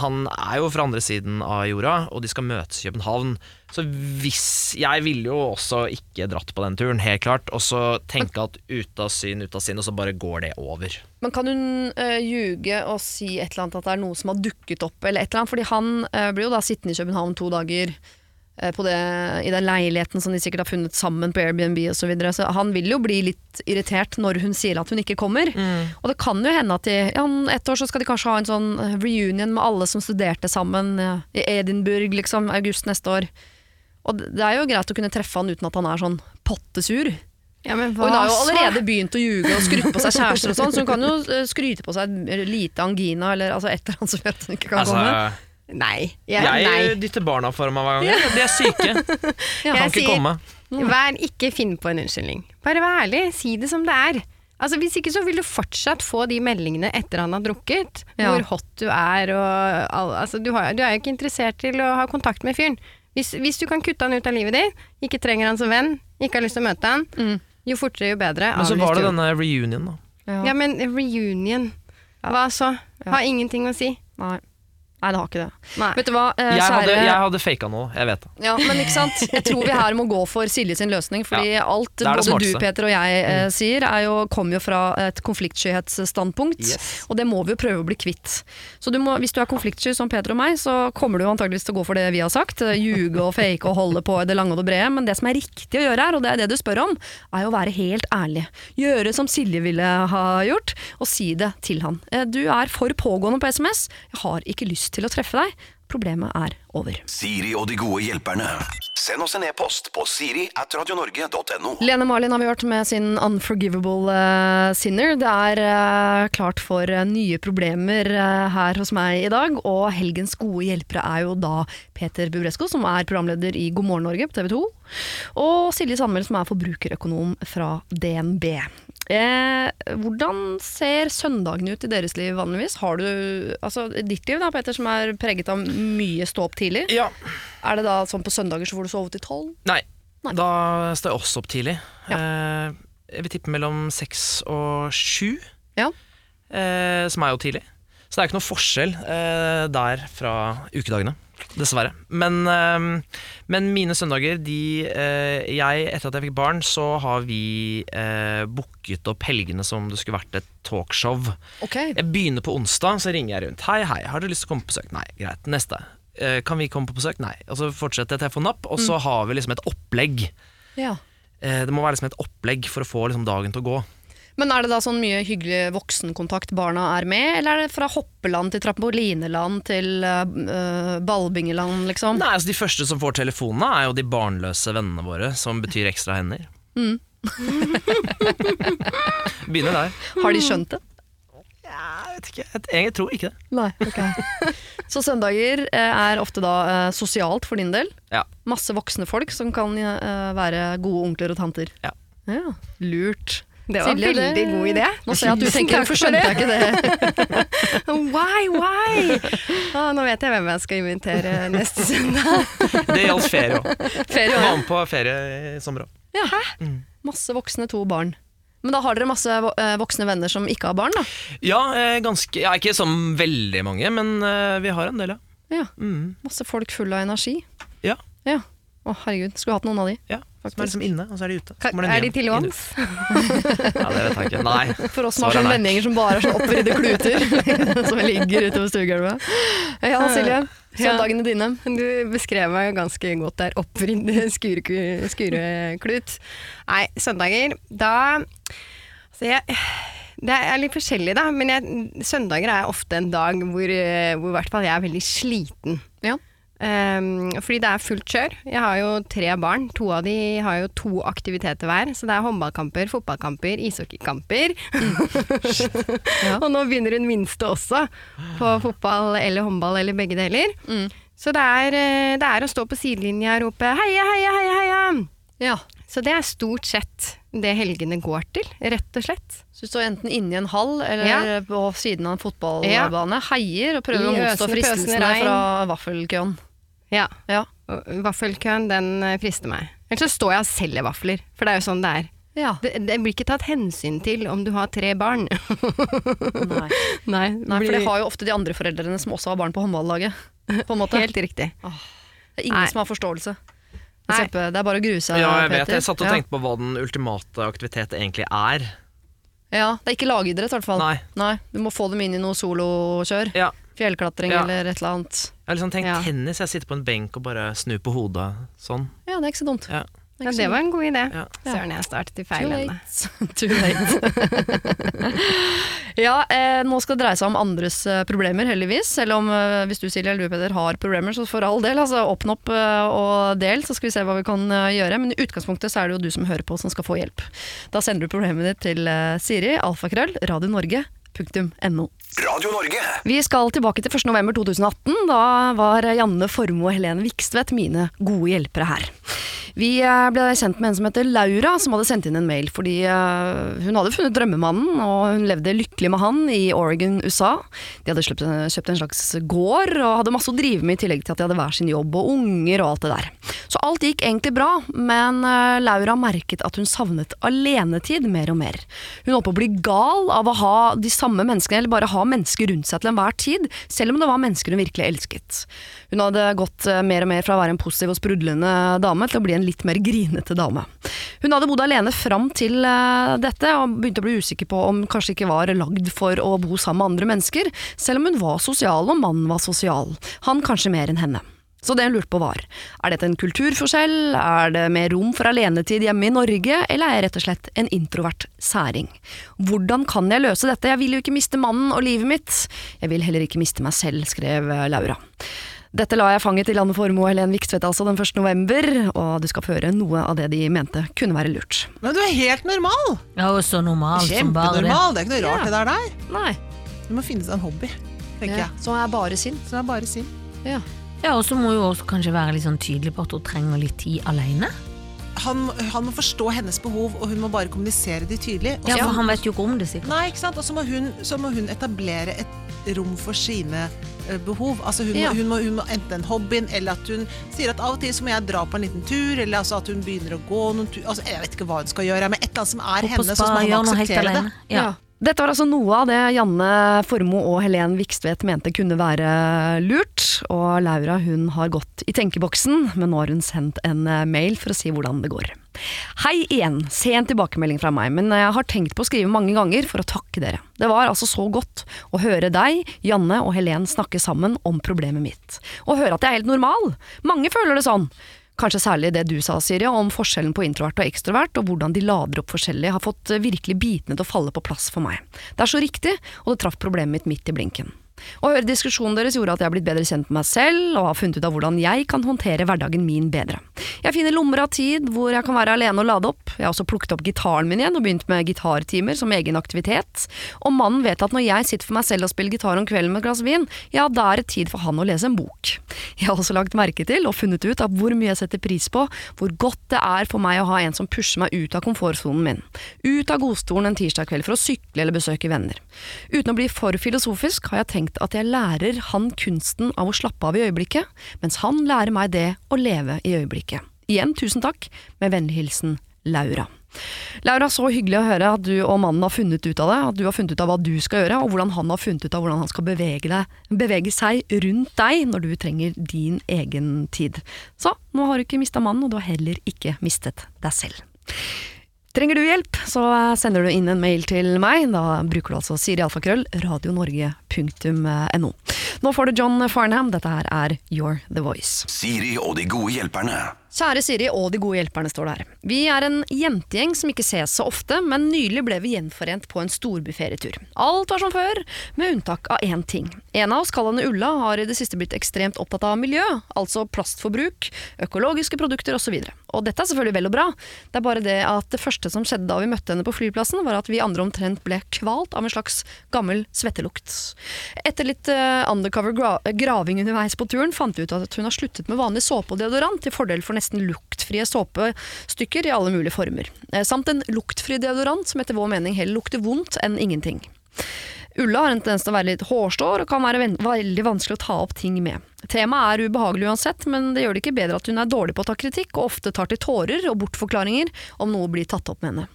D: Han er jo fra andre siden av jorda, og de skal møtes i København. Så hvis Jeg ville jo også ikke dratt på den turen, helt klart. Og så tenke at ute av syn, ute av sinn, og så bare går det over.
C: Men kan hun uh, ljuge og si et eller annet at det er noe som har dukket opp, eller et eller annet? Fordi han eh, blir jo da sittende i København to dager det, i den leiligheten som de sikkert har funnet sammen på Airbnb osv. Så, videre. så han vil jo bli litt irritert når hun sier at hun ikke kommer. Og det kan jo hende at de, ja, om ett år så skal de kanskje ha en sånn eh, reunion med alle som studerte sammen ja, i Edinburgh, liksom, august neste år. Og det er jo greit å kunne treffe han uten at han er sånn pottesur.
B: Ja, men
C: Og hun har jo
B: så?
C: allerede begynt å ljuge og skrytt på seg kjærester og sånn, så hun kan jo eh, skryte på seg lite angina eller altså et eller annet som gjør at hun ikke kan
D: Altså,
C: komme.
B: Nei. Jeg,
D: jeg
B: nei.
D: dytter barna foran meg hver gang. De er syke.
C: Ja.
D: Kan
B: Jeg
D: ikke
B: sier-
D: komme.
B: Vær, ikke finn på en unnskyldning. Bare vær ærlig, si det som det er. Altså Hvis ikke så vil du fortsatt få de meldingene etter han har drukket,
C: Ja.
B: hvor hot du er og all, altså, du, har, du er jo ikke interessert til å ha kontakt med fyren. Hvis, hvis du kan kutte han ut av livet ditt, ikke trenger han som venn, ikke har lyst til å møte han,
C: Mm.
B: jo fortere jo bedre.
D: Men så var det denne reunion, da.
C: Ja.
B: Ja, men reunion, hva så? Har ingenting å si.
C: Nei. Nei, det har ikke det.
B: Nei.
C: Vet du hva, eh,
D: Jeg hadde, jeg hadde faka noe, jeg vet det.
C: Ja, men ikke sant? Jeg tror vi her må gå for Silje sin løsning, fordi alt
D: både
C: både du. Peter, og jeg eh, sier, er jo, kommer jo fra et konfliktskyhetsstandpunkt,
D: Yes.
C: og det må vi jo prøve å bli kvitt. Så du må, hvis du er konfliktsky som Peter og meg, så kommer du antageligvis til å gå for det vi har sagt, eh, ljuge og fake og holde på i det lange og det brede, men det som er riktig å gjøre her, og det er det du spør om, er jo å være helt ærlig. Gjøre som Silje ville ha gjort, og si det til han. Eh, Du er for pågående på SMS, jeg har ikke lyst til å treffe deg, problemet er over.
A: Siri og de gode hjelperne. Send oss en e-post på siri at radionorge.no.
C: Lene Marlin har vi hørt med sin Unforgivable uh, Sinner. Det er uh, klart for uh, nye problemer her hos meg i dag, og helgens gode hjelpere er jo da Peter Bubresko, som er programleder i God morgen Norge på TV 2, og Silje Sandmæl, som er forbrukerøkonom fra DNB. Eh, hvordan ser søndagene ut i deres liv vanligvis? Har du, altså ditt liv da, Peter, som er preget av mye stå opp tidlig.
D: Ja.
C: Er det da sånn på søndager så får du sove til tolv?
D: Nei,
C: Nei.
D: da står jeg også opp tidlig. Eh, jeg vil tippe mellom seks og sju,
C: Ja.
D: eh, som er jo tidlig. Så det er ikke noe forskjell eh, der fra ukedagene. Dessverre. Men, eh, men mine søndager, de eh, jeg, Etter at jeg fikk barn, så har vi eh, booket opp helgene som det skulle vært et talkshow.
C: Okay.
D: Jeg begynner på onsdag, så ringer jeg rundt. Hei, hei, har du lyst til å komme på besøk? Nei, greit. Neste. Eh, kan vi komme på besøk? Nei. Og så fortsetter jeg til jeg får napp, og så har vi liksom et opplegg.
C: Ja.
D: Eh, det må være liksom et opplegg for å få liksom dagen til å gå.
C: Men er det da sånn mye hyggelig voksenkontakt barna er med, eller er det fra hoppeland til trampolineland til uh, ballbingeland, liksom?
D: Nei, altså De første som får telefonene, er jo de barnløse vennene våre, som betyr ekstra hender.
C: Mm.
D: Begynner der.
C: Har de skjønt det?
D: Jeg vet ikke, jeg, tror ikke det.
C: Nei, ok. Så søndager eh, er ofte da sosialt for din del.
D: Ja.
C: Masse voksne folk som kan være gode onkler og tanter.
D: Ja.
C: Ja, Lurt.
B: Det var
C: Silje,
B: veldig
C: det-
B: god idé.
C: Nå ser jeg at du tenker, hvorfor
B: for
C: skjønte jeg ikke det?
B: Why, why? Ah, nå vet jeg hvem jeg skal invitere neste søndag.
D: Det gjaldt ferie òg.
C: Ferie
D: Var med på ferie i sommer òg.
C: Ja. Masse voksne, to barn. Men da har dere masse eh, voksne venner som ikke har barn, da?
D: Ja, eh, ganske Ja, ikke som veldig mange, men eh, vi har en del, ja.
C: Ja.
D: Mm.
C: Masse folk full av energi.
D: Ja.
C: Ja. Å, herregud. Skulle hatt noen av de.
D: ja. Som er liksom inne, og så er de ute. Så
B: Ka- Er de til
D: vanns? Ja, det vet jeg ikke. Nei.
C: For oss som har sånne vennegjenger som bare er sånn oppvridde kluter. som ligger utover stuegulvet. Ja, Silje. Søndagene dine.
B: Du beskrev meg ganske godt der. Oppvridd skureklut. Nei, søndager, da Så jeg, Det er litt forskjellig, da. Men jeg, søndager er ofte en dag hvor, eh, hvor i hvert fall jeg er veldig sliten.
C: Ja.
B: Ehm, fordi det er fullt kjør. Jeg har jo tre barn. To av de har jo to aktiviteter hver. Så det er håndballkamper, fotballkamper, ishockeykamper.
C: Ja.
B: Og nå begynner hun minste også på fotball eller håndball eller begge deler.
C: Mm.
B: Så det er, eh, det er å stå på sidelinja og rope heia, heia, heia, heia.
C: ja.
B: Så det er stort sett det helgene går til, rett og slett.
C: Så du står enten inne i en hall eller
B: Ja.
C: på siden av en fotballbane, heier og prøver å motstå fristelsene fra vaffelkøen.
B: Ja.
C: Ja.
B: Vaffelkøen, den eh, frister meg. Eller så står jeg og selger vafler, for det er jo sånn det er.
C: ja.
B: Det, det blir ikke tatt hensyn til om du har tre barn.
C: Nei.
B: Nei,
C: Nei, for det har jo ofte de andre foreldrene som også har barn på håndballaget.
B: Helt riktig.
C: Det er ingen
B: Nei.
C: som har forståelse.
B: Nei.
C: kjempe, det er bare å grue seg,
D: Ja, jeg vet. Jeg satt og tenkte på hva den ultimate aktivitet egentlig er.
C: Ja, det er ikke lagidrett i hvert fall.
D: Nei.
C: Du må få dem inn i noe solokjør.
D: Ja.
C: Fjellklatring
D: Ja.
C: eller et eller annet.
D: Jeg har liksom tenkt tennis. Jeg sitter på en benk og bare snur på hodet sånn.
C: Ja, det er ikke så dumt.
D: Ja.
C: Det
B: Ja, det var en god idé.
D: Ja.
B: Søren, jeg startet i feil ende.
C: late. Too late. ja, eh, nå skal det dreie seg om andres eh, problemer, heldigvis. Selv om eh, hvis du Silje eller du Peder har problemer, så for all del, altså åpne opp eh, og del, så skal vi se hva vi kan eh, gjøre. Men i utgangspunktet så er det jo du som hører på som skal få hjelp. Da sender du problemet ditt til eh, Siri, alfakrøll, radionorge.no.
A: Radio Norge.
C: Vi skal tilbake til 1. november 2018. Da var Janne Formoe og Helene Vikstvedt mine gode hjelpere her. Vi eh, ble kjent med en som heter Laura, som hadde sendt inn en mail fordi eh, hun hadde funnet drømmemannen, og hun levde lykkelig med han i Oregon, USA. De hadde kjøpt, kjøpt en slags gård og hadde masse å drive med i tillegg til at de hadde hver sin jobb og unger og alt det der. Så alt gikk egentlig bra, men eh, Laura merket at hun savnet alenetid mer og mer. Hun holdt på å bli gal av å ha de samme menneskene, eller bare ha mennesker rundt seg til enhver tid, selv om det var mennesker hun virkelig elsket. Hun hadde gått eh, mer og mer fra å være en positiv og sprudlende dame til å bli en litt mer grinete dame. Hun hadde bodd alene fram til eh, dette, og begynte å bli usikker på om kanskje ikke var lagd for å bo sammen med andre mennesker, selv om hun var sosial og mannen var sosial. Han kanskje mer enn henne. Så det hun lurte på var, er dette en kulturforskjell, er det mer rom for alenetid hjemme i Norge, eller er jeg rett og slett en introvert særing? Hvordan kan jeg løse dette, jeg vil jo ikke miste mannen og livet mitt, jeg vil heller ikke miste meg selv, skrev eh, Laura. Dette la jeg fanget til Landet Formoe og Helen Vikstvedt altså den 1. november, og du skal få høre noe av det de mente kunne være lurt.
E: Men du er helt normal!
F: Ja, og så normal som bare det.
E: Kjempenormal. Det er ikke noe rart
C: Ja.
E: det der der.
C: Nei,
E: Du må finne seg en hobby, tenker
C: ja.
E: jeg.
C: Som er bare
E: sin. Som er bare sin.
C: Ja.
F: Ja, og så må jo også kanskje være litt sånn tydelig på at hun trenger litt tid alene.
E: Han, han må forstå hennes behov, og hun må bare kommunisere de tydelig. Også,
F: Ja, for han vet jo ikke om det, sikkert.
E: Nei, ikke sant? Og så må, hun- så må hun etablere et rom for sine behov. Altså hun,
C: Ja.
E: må, hun, må, hun må enten hobbyen, eller at hun sier at av og til så må jeg dra på en liten tur, eller altså at hun begynner å gå noen tur. Altså, jeg vet ikke hva hun skal gjøre, men et eller annet som er henne, så
F: spa,
E: må
F: helt
E: akseptere det.
F: Ja.
C: Dette var altså noe av det Janne Formoe og Helen Vikstvedt mente kunne være lurt. Og Laura hun har gått i tenkeboksen, men nå har hun sendt en eh, mail for å si hvordan det går. Hei igjen, sen tilbakemelding fra meg, men jeg har tenkt på å skrive mange ganger for å takke dere. Det var altså så godt å høre deg, Janne og Helen snakke sammen om problemet mitt. Og høre at jeg er helt normal. Mange føler det sånn. Kanskje særlig det du sa, Siri, om forskjellen på introvert og ekstrovert, og hvordan de lader opp forskjellig, har fått eh, virkelig bitene til å falle på plass for meg. Det er så riktig, og det traff problemet mitt midt i blinken. Å høre diskusjonen deres gjorde at jeg har blitt bedre kjent med meg selv, og har funnet ut av hvordan jeg kan håndtere hverdagen min bedre. Jeg finner lommer av tid hvor jeg kan være alene og lade opp. Jeg har også plukket opp gitaren min igjen og begynt med gitartimer som egen aktivitet. Og mannen vet at når jeg sitter for meg selv og spiller gitar om kvelden med et glass vin, ja, da er det tid for han å lese en bok. Jeg har også lagt merke til og funnet ut av hvor mye jeg setter pris på hvor godt det er for meg å ha en som pusher meg ut av komfortsonen min. Ut av godstolen en tirsdag kveld for å sykle eller besøke venner. Uten å bli for filosofisk har jeg tenkt at jeg lærer han kunsten av å slappe av i øyeblikket, mens han lærer meg det å leve i øyeblikket. Igjen tusen takk, med vennlig hilsen Laura. Laura, så hyggelig å høre at du og mannen har funnet ut av det, at du har funnet ut av hva du skal gjøre, og hvordan han har funnet ut av hvordan han skal bevege, deg, bevege seg rundt deg når du trenger din egen tid. Så nå har du ikke mista mannen, og du har heller ikke mistet deg selv. Trenger du hjelp, så sender du inn en mail til meg. Da bruker du altså Siri Alfakrøll, radionorge.no. Nå får du John Farnham. Dette her er You're The Voice.
A: Siri og de gode hjelperne.
C: Kjære Siri og de gode hjelperne, står det her. Vi er en jentegjeng som ikke ses så ofte, men nylig ble vi gjenforent på en storbyferietur. Alt var som før, med unntak av én ting. En av oss, kallende Ulla, har i det siste blitt ekstremt opptatt av miljø, altså plastforbruk, økologiske produkter osv. Og dette er selvfølgelig vel og bra, det er bare det at det første som skjedde da vi møtte henne på flyplassen, var at vi andre omtrent ble kvalt av en slags gammel svettelukt. Etter litt eh, undercover gra graving underveis på turen, fant vi ut at hun har sluttet med vanlig såpe og deodorant til fordel for nesten luktfrie såpestykker i alle mulige former. Eh, samt en luktfri deodorant som etter vår mening heller lukter vondt enn ingenting. Ulla har en tendens til å være litt hårstår og kan være veldig vanskelig å ta opp ting med. Temaet er ubehagelig uansett, men det gjør det ikke bedre at hun er dårlig på å ta kritikk og ofte tar til tårer og bortforklaringer om noe blir tatt opp med henne.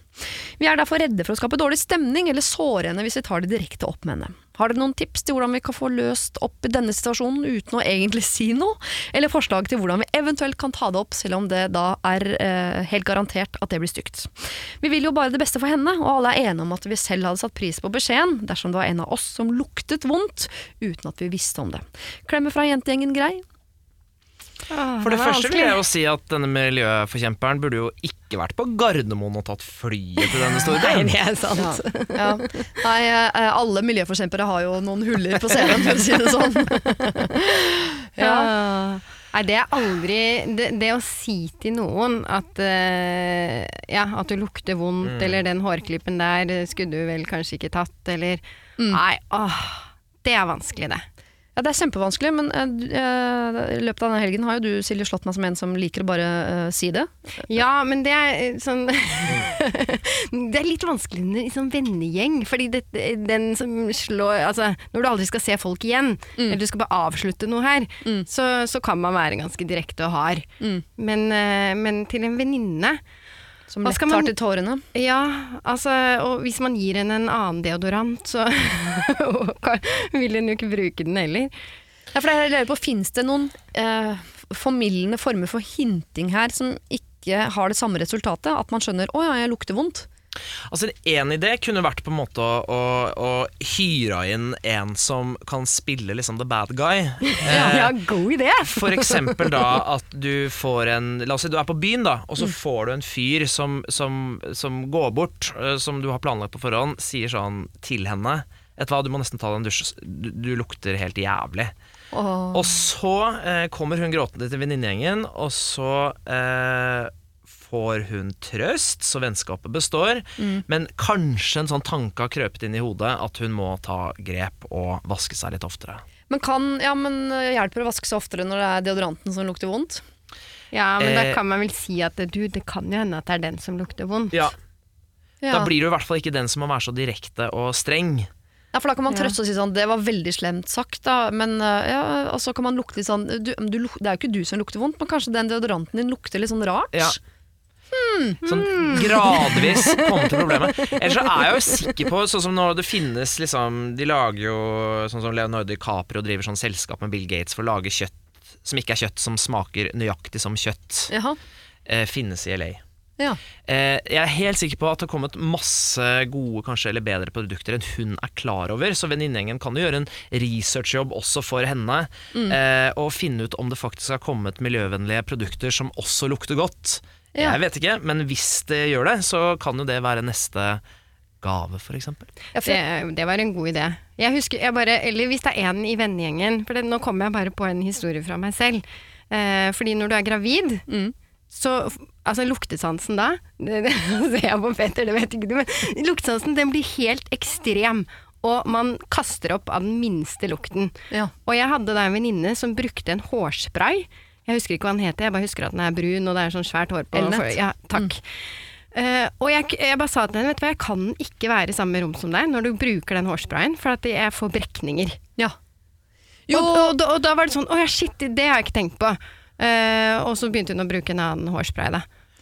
C: Vi er derfor redde for å skape dårlig stemning eller såre henne hvis vi tar det direkte opp med henne. Har dere noen tips til hvordan vi kan få løst opp i denne situasjonen uten å egentlig si noe? Eller forslag til hvordan vi eventuelt kan ta det opp, selv om det da er eh, helt garantert at det blir stygt? Vi vil jo bare det beste for henne, og alle er enige om at vi selv hadde satt pris på beskjeden dersom det var en av oss som luktet vondt uten at vi visste om det. Klemmer fra jentegjengen grei?
D: For det første vil jeg jo si at denne miljøforkjemperen burde jo ikke vært på Gardermoen og tatt flyet til denne
B: store
D: Nei,
B: det er sant.
C: Ja. Nei, eh, alle miljøforkjempere har jo noen huller på CV-en, for å si det sånn. ja.
B: Nei, det er aldri det, det å si til noen at uh, Ja, at du lukter vondt,
D: Mm.
B: eller den hårklippen der skulle du vel kanskje ikke tatt, eller
C: Mm.
B: Nei, åh. Det er vanskelig, det.
C: Ja, det er kjempevanskelig, men eh, eh, i løpet av denne helgen har jo du, Silje, slått meg som en som liker å bare uh, si det.
B: Ja, men det er sånn Det er litt vanskeligere i sånn vennegjeng, fordi det, den som slår Altså, når du aldri skal se folk igjen, eller du skal bare avslutte noe her,
C: Mm.
B: så, så kan man være ganske direkte og hard.
C: Mm.
B: Men, men til en venninne
C: Som lett tar til tårene.
B: Ja, altså, og hvis man gir henne en annen deodorant, så vil hun jo ikke bruke den heller.
C: Ja, for jeg lurer på, Fins det noen eh, formildende former for hinting her som ikke har det samme resultatet? At man skjønner 'å ja, jeg lukter vondt'.
D: Altså En idé kunne vært på en måte å, å, å hyre inn en som kan spille liksom the bad guy. Eh,
B: Ja, god idé!
D: For eksempel da at du får en La oss si du er på byen, da, og så får du en fyr som, som, som går bort, eh, som du har planlagt på forhånd, sier sånn til henne Vet du hva, du må nesten ta deg en dusj, du, du lukter helt jævlig.
C: Oh.
D: Og så eh, kommer hun gråtende til venninnegjengen, og så eh, får hun trøst, så vennskapet består. Men kanskje en sånn tanke har krøpet inn i hodet at hun må ta grep og vaske seg litt oftere.
C: Men, kan, ja, men eh, hjelper det å vaske seg oftere når det er deodoranten som lukter vondt?
B: Ja, men da
D: Eh,
B: kan man vel si at du, det kan jo hende at det er den som lukter vondt.
D: Ja,
C: Ja.
D: Da blir du i hvert fall ikke den som må være så direkte og streng.
C: Ja, for da kan man
B: Ja.
C: trøste og si sånn 'det var veldig slemt sagt', da, men eh, ja, og så kan man lukte litt sånn du, du, Det er jo ikke du som lukter vondt, men kanskje den deodoranten din lukter litt sånn rart?
D: Ja. Sånn gradvis komme til problemet. Ellers så er jeg jo sikker på, sånn som når det finnes liksom De lager jo sånn som Leonardo DiCaprio driver sånn selskap med Bill Gates for å lage kjøtt som ikke er kjøtt, som smaker nøyaktig som kjøtt,
C: Jaha.
D: eh, finnes i LA.
C: Ja.
D: Eh, jeg er helt sikker på at det har kommet masse gode kanskje, eller bedre produkter enn hun er klar over, så venninnegjengen kan jo gjøre en researchjobb også for henne, eh, og finne ut om det faktisk har kommet miljøvennlige produkter som også lukter godt.
C: Ja.
D: Jeg vet ikke, men hvis det gjør det, så kan jo det være neste gave, for eksempel.
C: Ja,
B: Det, det var en god idé. Jeg husker, jeg bare, eller hvis det er en i vennegjengen, for det, nå kommer jeg bare på en historie fra meg selv. Eh, fordi når du er gravid,
C: Mm.
B: så altså luktesansen da det, det ser jeg på Petter, det vet ikke du, men luktesansen den blir helt ekstrem. Og man kaster opp av den minste lukten.
C: ja.
B: Og jeg hadde da en venninne som brukte en hårspray. Jeg husker ikke hva han heter, jeg bare husker at den er brun og det er sånn svært hår på.
C: Elnett.
B: Ja, takk. Eh, og jeg, jeg bare sa til henne, vet du hva, jeg kan ikke være i samme rom som deg når du bruker den hårsprayen, for at jeg får brekninger.
C: ja.
B: Og, og, da- og da var det sånn, å ja shit, det har jeg ikke tenkt på. Uh, og så begynte hun å bruke en annen hårspray da.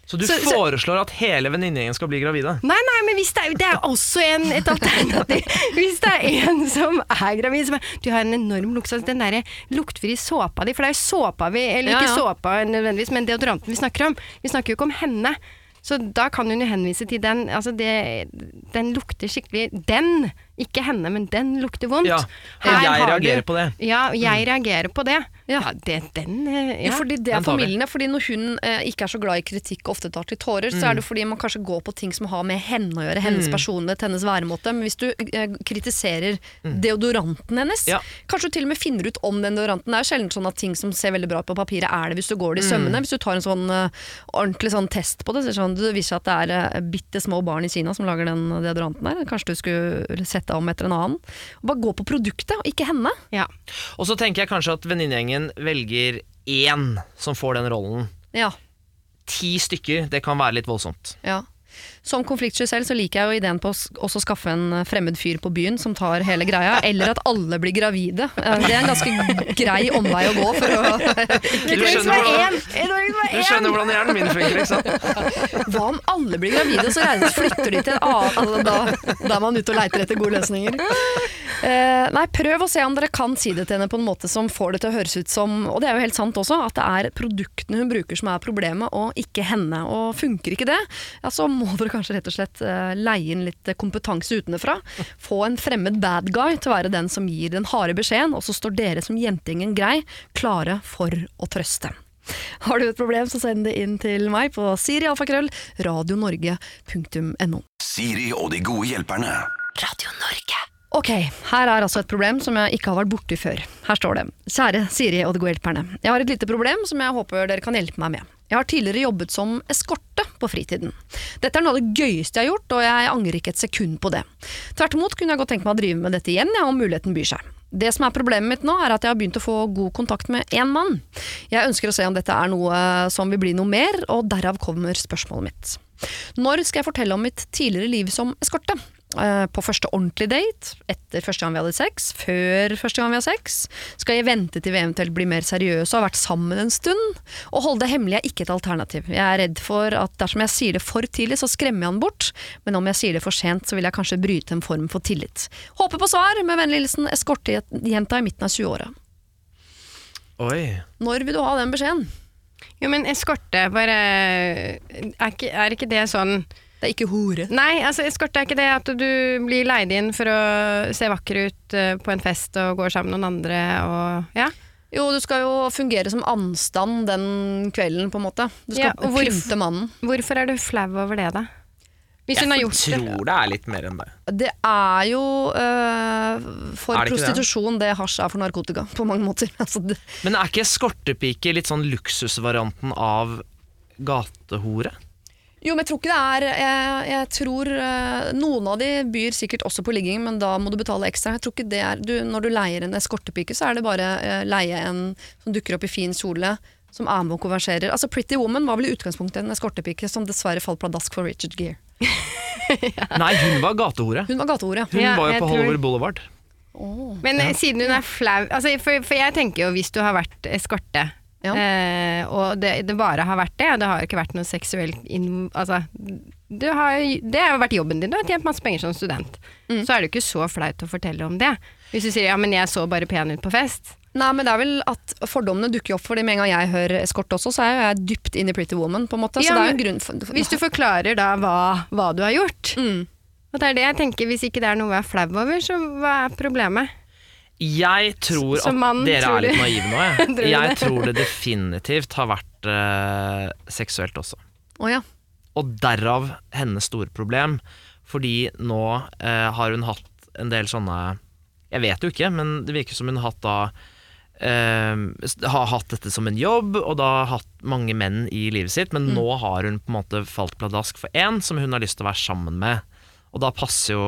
D: Så du
B: Så- så-
D: foreslår at hele venninnegjengen skal bli gravide?
B: Nei, nei, men hvis det er, det er også en, et alternativ. Hvis det er en som er gravid, som er, du har en enorm luktesans, den derre luktfrie såpa di, for det er jo såpa vi, eller
C: Ja,
B: ikke
C: ja.
B: såpa nødvendigvis, men deodoranten vi snakker om. Vi snakker jo ikke om henne. Så da kan hun jo henvise til den. Altså det, den lukter skikkelig Den! Ikke henne, men den lukter vondt.
D: Ja, og jeg reagerer
B: du-
D: på det.
B: Ja, jeg reagerer på det.
C: Ja.
B: Det, den eh,
C: Ja,
B: ja.
C: fordi det er formildende. Fordi når hun eh, ikke er så glad i kritikk og ofte tar til tårer, så er det fordi man kanskje går på ting som har med henne å gjøre, hennes personlighet, hennes væremåte. Men hvis du eh, kritiserer deodoranten hennes,
D: Ja.
C: kanskje du til og med finner ut om den deodoranten. Det er jo sjelden sånn at ting som ser veldig bra ut på papiret, er det hvis du går det i sømmene. Hvis du tar en sånn uh, ordentlig sånn test på det, så det sånn, det viser seg at det er uh, bitte små barn i Kina som lager den deodoranten der. Kanskje du skulle sette om etter en annen. Og bare gå på produktet, og ikke henne.
B: ja.
D: Og så tenker jeg kanskje at venninnegjengen velger én som får den rollen.
C: Ja.
D: Ti stykker, det kan være litt voldsomt.
C: Ja. Som konfliktsky selv så liker jeg jo ideen på å også skaffe en eh, fremmed fyr på byen som tar hele greia, eller at alle blir gravide. Eh, Det er en ganske grei omvei å gå for å
D: Du skjønner, hvordan, du skjønner hvordan hjernen min funker, ikke sant?
C: Hva om alle blir gravide, så regnes flytter de til en annen altså, da, da er man ute og leiter etter gode løsninger. Uh, nei, prøv å se om dere kan si det til henne på en måte som får det til å høres ut som Og det er jo helt sant også, at det er produktene hun bruker som er problemet, og ikke henne. Og funker ikke det, ja, så må dere kanskje rett og slett eh, leie inn litt kompetanse utenfra. Få en fremmed bad guy til å være den som gir den harde beskjeden, og så står dere som jentegjengen grei, klare for å trøste. Har du et problem, så send det inn til meg på sirialfakrøll radionorge.no.
A: Siri og de gode hjelperne.
C: Ok, her er altså et problem som jeg ikke har vært borti før. Her står det. Kjære Siri og de gode hjelperne. Jeg har et lite problem som jeg håper dere kan hjelpe meg med. Jeg har tidligere jobbet som eskorte på fritiden. Dette er noe av det gøyeste jeg har gjort, og jeg angrer ikke et sekund på det. Tvert imot kunne jeg godt tenke meg å drive med dette igjen, ja, om muligheten byr seg. Det som er problemet mitt nå, er at jeg har begynt å få god kontakt med én mann. Jeg ønsker å se om dette er noe som vil bli noe mer, og derav kommer spørsmålet mitt. Når skal jeg fortelle om mitt tidligere liv som eskorte? Eh, På første ordentlige date, etter første gang vi hadde sex, før første gang vi har sex? Skal jeg vente til vi eventuelt blir mer seriøse og har vært sammen en stund? Å holde det hemmelig er ikke et alternativ. Jeg er redd for at dersom jeg sier det for tidlig, så skremmer jeg han bort, men om jeg sier det for sent, så vil jeg kanskje bryte en form for tillit. Håper på svar, med vennlig hilsen eskortejenta i midten av 20-åra.
D: Oi.
C: Når vil du ha den beskjeden?
B: Jo, men eskorte, bare er ikke, er ikke det sånn
C: Det er ikke hore.
B: Nei, altså eskorte er ikke det at du blir leid inn for å se vakker ut eh, på en fest og går sammen med noen andre og Ja.
C: Jo, du skal jo fungere som anstand den kvelden, på en måte. Du skal
B: Ja,
C: pynte mannen.
B: Hvorfor er du flau over det, da? Hvis hun har gjort det.
D: tror det er litt mer enn det.
C: Det er jo øh, for
D: Er det ikke det?
C: prostitusjon det hasj er for narkotika, på mange måter. Altså, det,
D: Men er ikke eskortepike litt sånn luksusvarianten av gatehore?
C: Jo, men jeg tror ikke det er Jeg, jeg tror øh, Noen av de byr sikkert også på ligging, men da må du betale ekstra. Jeg tror ikke det er du, Når du leier en eskortepike, så er det bare øh, leie en som dukker opp i fin kjole. Som er med og konverserer. Altså Pretty Woman var vel i utgangspunktet en eskortepike som dessverre falt pladask for Richard Gere.
D: Nei, hun var gatehore.
C: Hun var gatehore.
D: Hun
B: Ja,
D: var jo på
B: tror-
D: Hollywood Boulevard.
B: Men ja. siden hun er flau altså, for, for jeg tenker jo hvis du har vært eskorte,
C: Ja.
B: eh, og det, det bare har vært det, det har ikke vært noe seksuelt altså, du har, Det har jo vært jobben din, du har tjent masse penger som student.
C: Mm.
B: Så er det jo ikke så flaut å fortelle om det. Hvis du sier ja, men jeg så bare pen ut på fest.
C: Nei, men det er vel at fordommene dukker opp, fordi med en gang jeg hører eskort også, så er jo jeg dypt inn i Pretty Woman, på en måte.
B: Ja,
C: så det jo en grunn for
B: Hvis du forklarer da hva, hva du har gjort.
C: mm.
B: Og det er det jeg tenker, Hvis ikke det er noe jeg er flau over, så hva er problemet?
D: Jeg tror at
B: mann,
D: dere
B: tror
D: er litt naive nå. Jeg,
B: du
D: jeg
B: det?
D: tror det definitivt har vært uh, seksuelt også.
C: Oh, ja.
D: Og derav hennes store problem. Fordi nå uh, har hun hatt en del sånne Jeg vet jo ikke, men det virker som hun har hatt da uh, har hatt dette som en jobb, og da hatt mange menn i livet sitt, men nå har hun på en måte falt pladask for én som hun har lyst til å være sammen med. Og da passer jo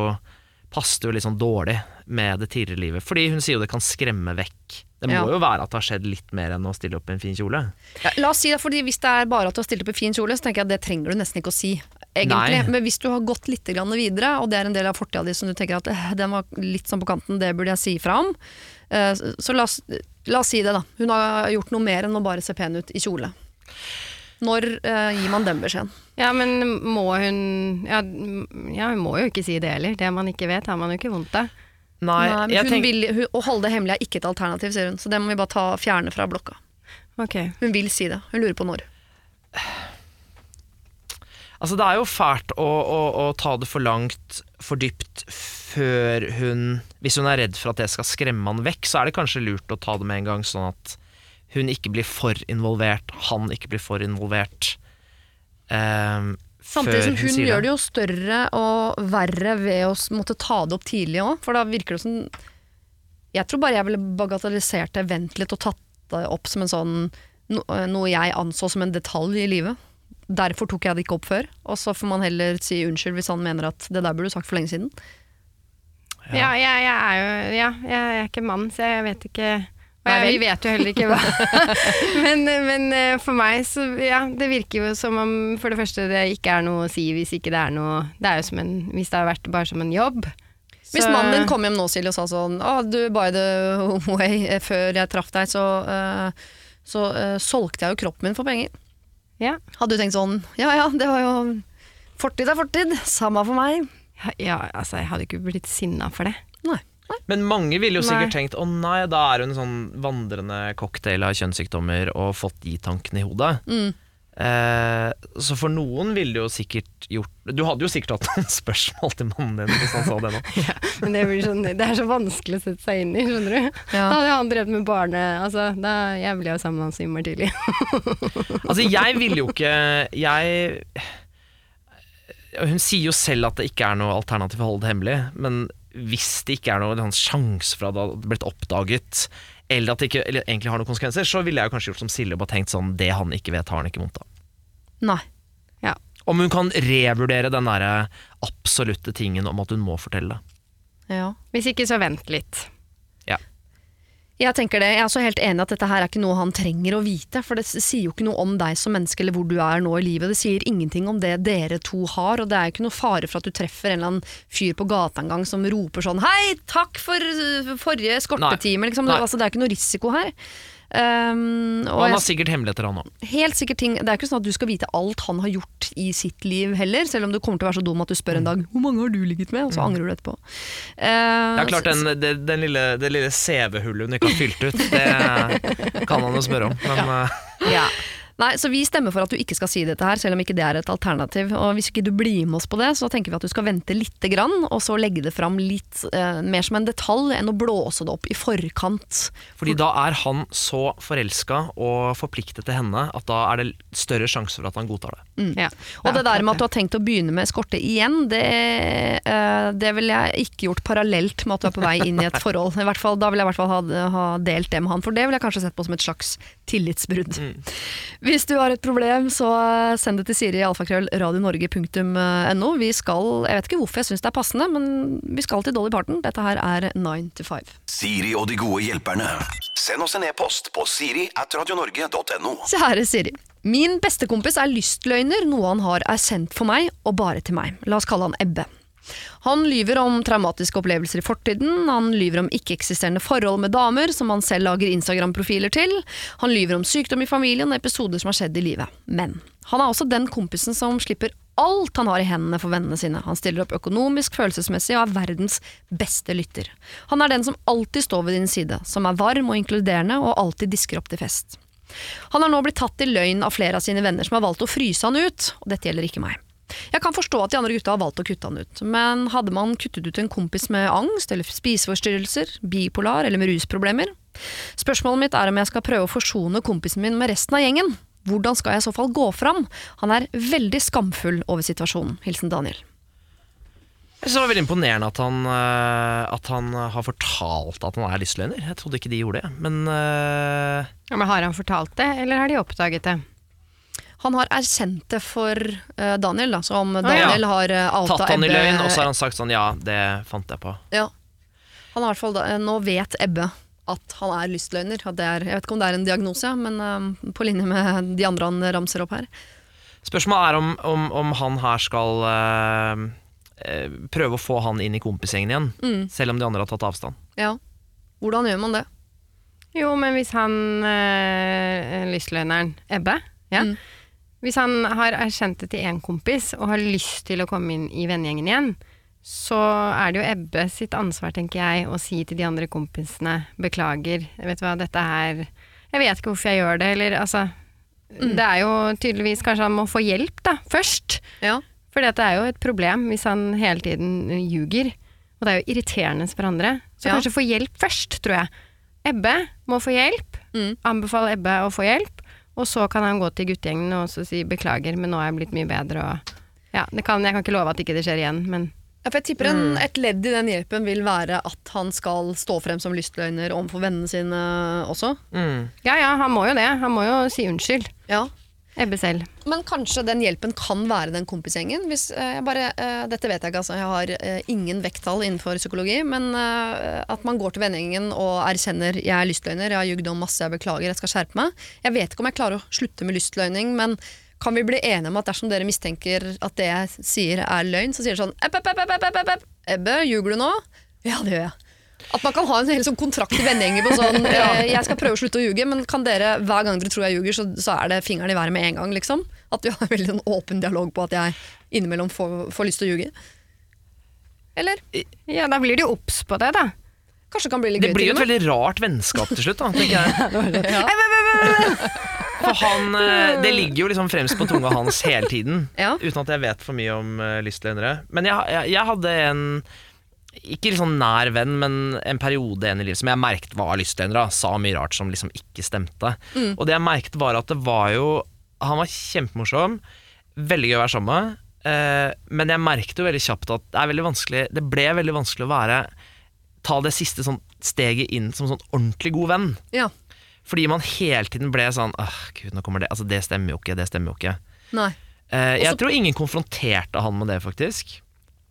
D: passet jo litt sånn dårlig med det tidligere livet, fordi hun sier jo det kan skremme vekk. Det må
C: Ja.
D: jo være at det har skjedd litt mer enn å stille opp i en fin kjole.
C: Ja, La oss si det, fordi Hvis det er bare at du har stilt opp i fin kjole, så tenker jeg at det trenger du nesten ikke å si. Egentlig.
D: Nei.
C: Men hvis du har gått litt grann videre, og det er en del av fortida di som du tenker at eh, den var litt sånn på kanten, det burde jeg si fra om, eh, så så la oss, la oss si det, da. Hun har gjort noe mer enn å bare se pen ut i kjole. Når eh, gir man den beskjeden?
B: Ja, men må hun ja, ja, hun må jo ikke si det heller. Det man ikke vet, har man jo ikke vondt av.
D: Nei,
C: Nei, men
D: jeg
C: hun
D: tenk...
C: vil, hun, å holde det hemmelig er ikke et alternativ, sier hun. Så det må vi bare ta, fjerne fra blokka.
B: Okay.
C: Hun vil si det. Hun lurer på når.
D: Altså Det er jo fælt å, å, å ta det for langt, for dypt, før hun Hvis hun er redd for at det skal skremme han vekk, så er det kanskje lurt å ta det med en gang, sånn at hun ikke blir for involvert, han ikke blir for involvert. eh,
C: Samtidig som hun gjør det jo større og verre ved å måtte ta det opp tidlig òg, for da virker det som Jeg tror bare jeg ville bagatellisert det, vent litt og tatt det opp som en sånn eh, noe jeg anså som en detalj i livet. Derfor tok jeg det ikke opp før. Og så får man heller si unnskyld hvis han mener at det der burde du sagt for lenge siden.
B: Ja, jeg, jeg er jo Ja, jeg er ikke mann, så jeg vet ikke
C: vel.
B: vi vet jo heller ikke hva men, men eh, for meg så Ja, det virker jo som om for det første det ikke er noe å si hvis ikke det er noe Det er jo som en Hvis det har vært bare som en jobb.
C: Hvis mannen din kom hjem nå Silje, og sa sånn oh, du, by the way, eh, før jeg traff deg, så, uh, så uh, solgte jeg jo kroppen min for penger.
B: Ja.
C: Hadde du tenkt sånn Ja ja, det var jo Fortid er fortid, samme for meg.
B: ja, altså jeg hadde ikke blitt sinna for det.
C: Nei.
D: Men mange ville jo
B: Nei.
D: sikkert tenkt å nei, da er hun en sånn vandrende cocktail av kjønnssykdommer og fått de tankene i hodet.
C: Mm.
D: Eh, så for noen ville det jo sikkert gjort Du hadde jo sikkert hatt noen spørsmål til mannen din hvis han sa det nå.
B: Men det, blir sånn, det er så vanskelig å sette seg inn i, skjønner du.
C: Ja.
B: Da hadde han drevet med barne... Altså, da, jeg ble jo sammen med han så innmari tidlig.
D: Altså, jeg ville jo ikke Jeg Hun sier jo selv at det ikke er noe alternativ å holde det hemmelig, men hvis det ikke er noen sjanse for at det hadde blitt oppdaget, eller at det ikke egentlig har noen konsekvenser, så ville jeg kanskje gjort som Silje og bare tenkt sånn Det han ikke vet, har han ikke vondt av.
C: Nei.
D: Om hun kan revurdere den derre absolutte tingen om at hun må fortelle.
C: Ja.
B: Hvis ikke, så vent litt.
C: Jeg tenker det, jeg er så helt enig at dette her er ikke noe han trenger å vite, for det sier jo ikke noe om deg som menneske eller hvor du er nå i livet. Det sier ingenting om det dere to har, og det er jo ikke noe fare for at du treffer en eller annen fyr på gata en gang som roper sånn 'hei, takk for forrige skortetime', liksom. Altså, det er ikke noe risiko her. Um,
D: Og han har sikkert hemmeligheter, han òg.
C: Helt sikkert ting Det er ikke sånn at du skal vite alt han har gjort i sitt liv heller, selv om du kommer til å være så dum at du spør en dag 'hvor mange har du ligget med?' og så angrer du etterpå. Det
D: Ja, klart den, det, den lille, det lille CV-hullet hun ikke har fylt ut, det kan han jo spørre om. Men eh,
C: Ja. Nei, så Vi stemmer for at du ikke skal si dette her, selv om ikke det er et alternativ. Og Hvis ikke du blir med oss på det, så tenker vi at du skal vente lite grann, og så legge det fram litt eh, mer som en detalj enn å blåse det opp i forkant.
D: fordi da er han så forelska og forpliktet til henne at da er det større sjanse for at han godtar det.
B: Ja,
C: Og det
B: er
C: der med at du har tenkt å begynne med eskorte igjen, det, eh, det ville jeg ikke gjort parallelt med at du er på vei inn i et forhold. I hvert fall, da ville jeg i hvert fall ha, ha delt det med han, for det ville jeg kanskje sett på som et slags tillitsbrudd. Hvis du har et problem, så send det til Siri alfakrøll radionorge.no. Vi skal, jeg vet ikke hvorfor jeg syns det er passende, men vi skal til Dolly Parton. Dette her er 9 to 5.
A: Siri og de gode hjelperne. Send oss en e-post på siri at radionorge.no.
C: Kjære Siri. Min bestekompis er lystløgner, noe han har er sendt for meg, og bare til meg. La oss kalle han Ebbe. Han lyver om traumatiske opplevelser i fortiden, han lyver om ikke-eksisterende forhold med damer som han selv lager Instagram-profiler til, han lyver om sykdom i familien og episoder som har skjedd i livet. Men han er også den kompisen som slipper alt han har i hendene for vennene sine. Han stiller opp økonomisk, følelsesmessig og er verdens beste lytter. Han er den som alltid står ved din side, som er varm og inkluderende og alltid disker opp til fest. Han har nå blitt tatt i løgn av flere av sine venner som har valgt å fryse han ut, og dette gjelder ikke meg. Jeg kan forstå at de andre gutta har valgt å kutte han ut, men hadde man kuttet ut en kompis med angst eller spiseforstyrrelser, bipolar eller med rusproblemer? Spørsmålet mitt er om jeg skal prøve å forsone kompisen min med resten av gjengen. Hvordan skal jeg i så fall gå fram? Han er veldig skamfull over situasjonen. Hilsen Daniel.
D: Jeg synes det var veldig imponerende at han, eh, at han har fortalt at han er lystløgner. Jeg trodde ikke de gjorde det. Men eh,
B: Ja, men har han fortalt det, eller har de oppdaget det?
C: Han har erkjent det for uh, Daniel, da, så om
B: ja.
C: Daniel har uh, outa
D: tatt han i løgn, og så har han sagt sånn ja, det fant jeg på.
C: Ja. Han har i hvert fall da, eh, Nå vet Ebbe at han er lystløgner. At det er, jeg vet ikke om det er en diagnose, ja, men uh, på linje med de andre han ramser opp her.
D: Spørsmålet er om, om, om han her skal eh, eh, prøve å få han inn i kompisgjengen igjen,
C: Mm.
D: selv om de andre har tatt avstand.
C: Ja. Hvordan gjør man det?
B: Jo, men hvis han øh, lystløgneren Ebbe ja.
C: Mm.
B: Hvis han har erkjent det til én kompis og har lyst til å komme inn i vennegjengen igjen, så er det jo Ebbe sitt ansvar, tenker jeg, å si til de andre kompisene beklager, vet du hva, dette her Jeg vet ikke hvorfor jeg gjør det, eller altså Det er jo tydeligvis Kanskje han må få hjelp, da, først.
C: Ja.
B: For dette er jo et problem hvis han hele tiden ljuger. Og det er jo irriterende for andre. Så
C: Ja.
B: kanskje få hjelp først, tror jeg. Ebbe må få hjelp.
C: Mm.
B: Anbefale Ebbe å få hjelp, og så kan han gå til guttegjengen og si beklager, men nå er jeg blitt mye bedre. Og, ja, det kan, jeg kan ikke love at ikke det skjer igjen, men
C: Ja, for jeg tipper en, Et ledd i den hjelpen vil være at han skal stå frem som lystløgner overfor vennene sine også.
D: Mm.
B: ja ja, han må jo det. Han må jo si unnskyld.
C: Ja.
B: Ebbe selv.
C: Men kanskje den hjelpen kan være den kompisgjengen. Hvis, eh, bare, eh, dette vet jeg ikke, altså. Jeg har eh, ingen vekttall innenfor psykologi. Men eh, at man går til vennegjengen og erkjenner 'jeg er lystløgner', 'jeg har jugd om masse, jeg beklager, jeg skal skjerpe meg'. Jeg vet ikke om jeg klarer å slutte med lystløgning, men kan vi bli enige om at dersom dere mistenker at det jeg sier er løgn, så sier dere sånn Ebbe, epp, epp, epp, epp. Ebbe, ljuger du nå? Ja, det gjør jeg. At man kan ha en hel sånn kontrakt i vennegjenger på sånn ja. Jeg skal prøve å slutte å ljuge, men kan dere hver gang dere tror jeg ljuger, så, så er det fingeren i været med en gang, liksom? At vi har en veldig sånn åpen dialog på at jeg innimellom får, får lyst til å ljuge? Eller?
B: Ja, da blir de obs på det, da.
C: Kanskje det kan bli litt
D: Det
C: gøy
D: blir jo et veldig rart vennskap til slutt, da, tenker jeg.
C: Ja.
D: For han, eh, Det ligger jo liksom fremst på tunga hans hele tiden,
C: Ja.
D: uten at jeg vet for mye om uh. Men jeg, jeg, jeg hadde en ikke liksom nær venn, men en periode igjen i livet som jeg merket var lystløgnere. Sa mye rart som liksom ikke stemte.
C: Mm.
D: Og det jeg merket var at det var jo Han var kjempemorsom, veldig gøy å være sammen med. eh, men jeg merket jo veldig kjapt at det er veldig vanskelig Det ble veldig vanskelig å være Ta det siste sånn steget inn som sånn ordentlig god venn.
C: Ja.
D: Fordi man hele tiden ble sånn Åh, gud, nå kommer det Altså, det stemmer jo ikke, det stemmer jo ikke.
C: Nei.
D: Eh, jeg
C: Også-
D: tror ingen konfronterte han med det, faktisk.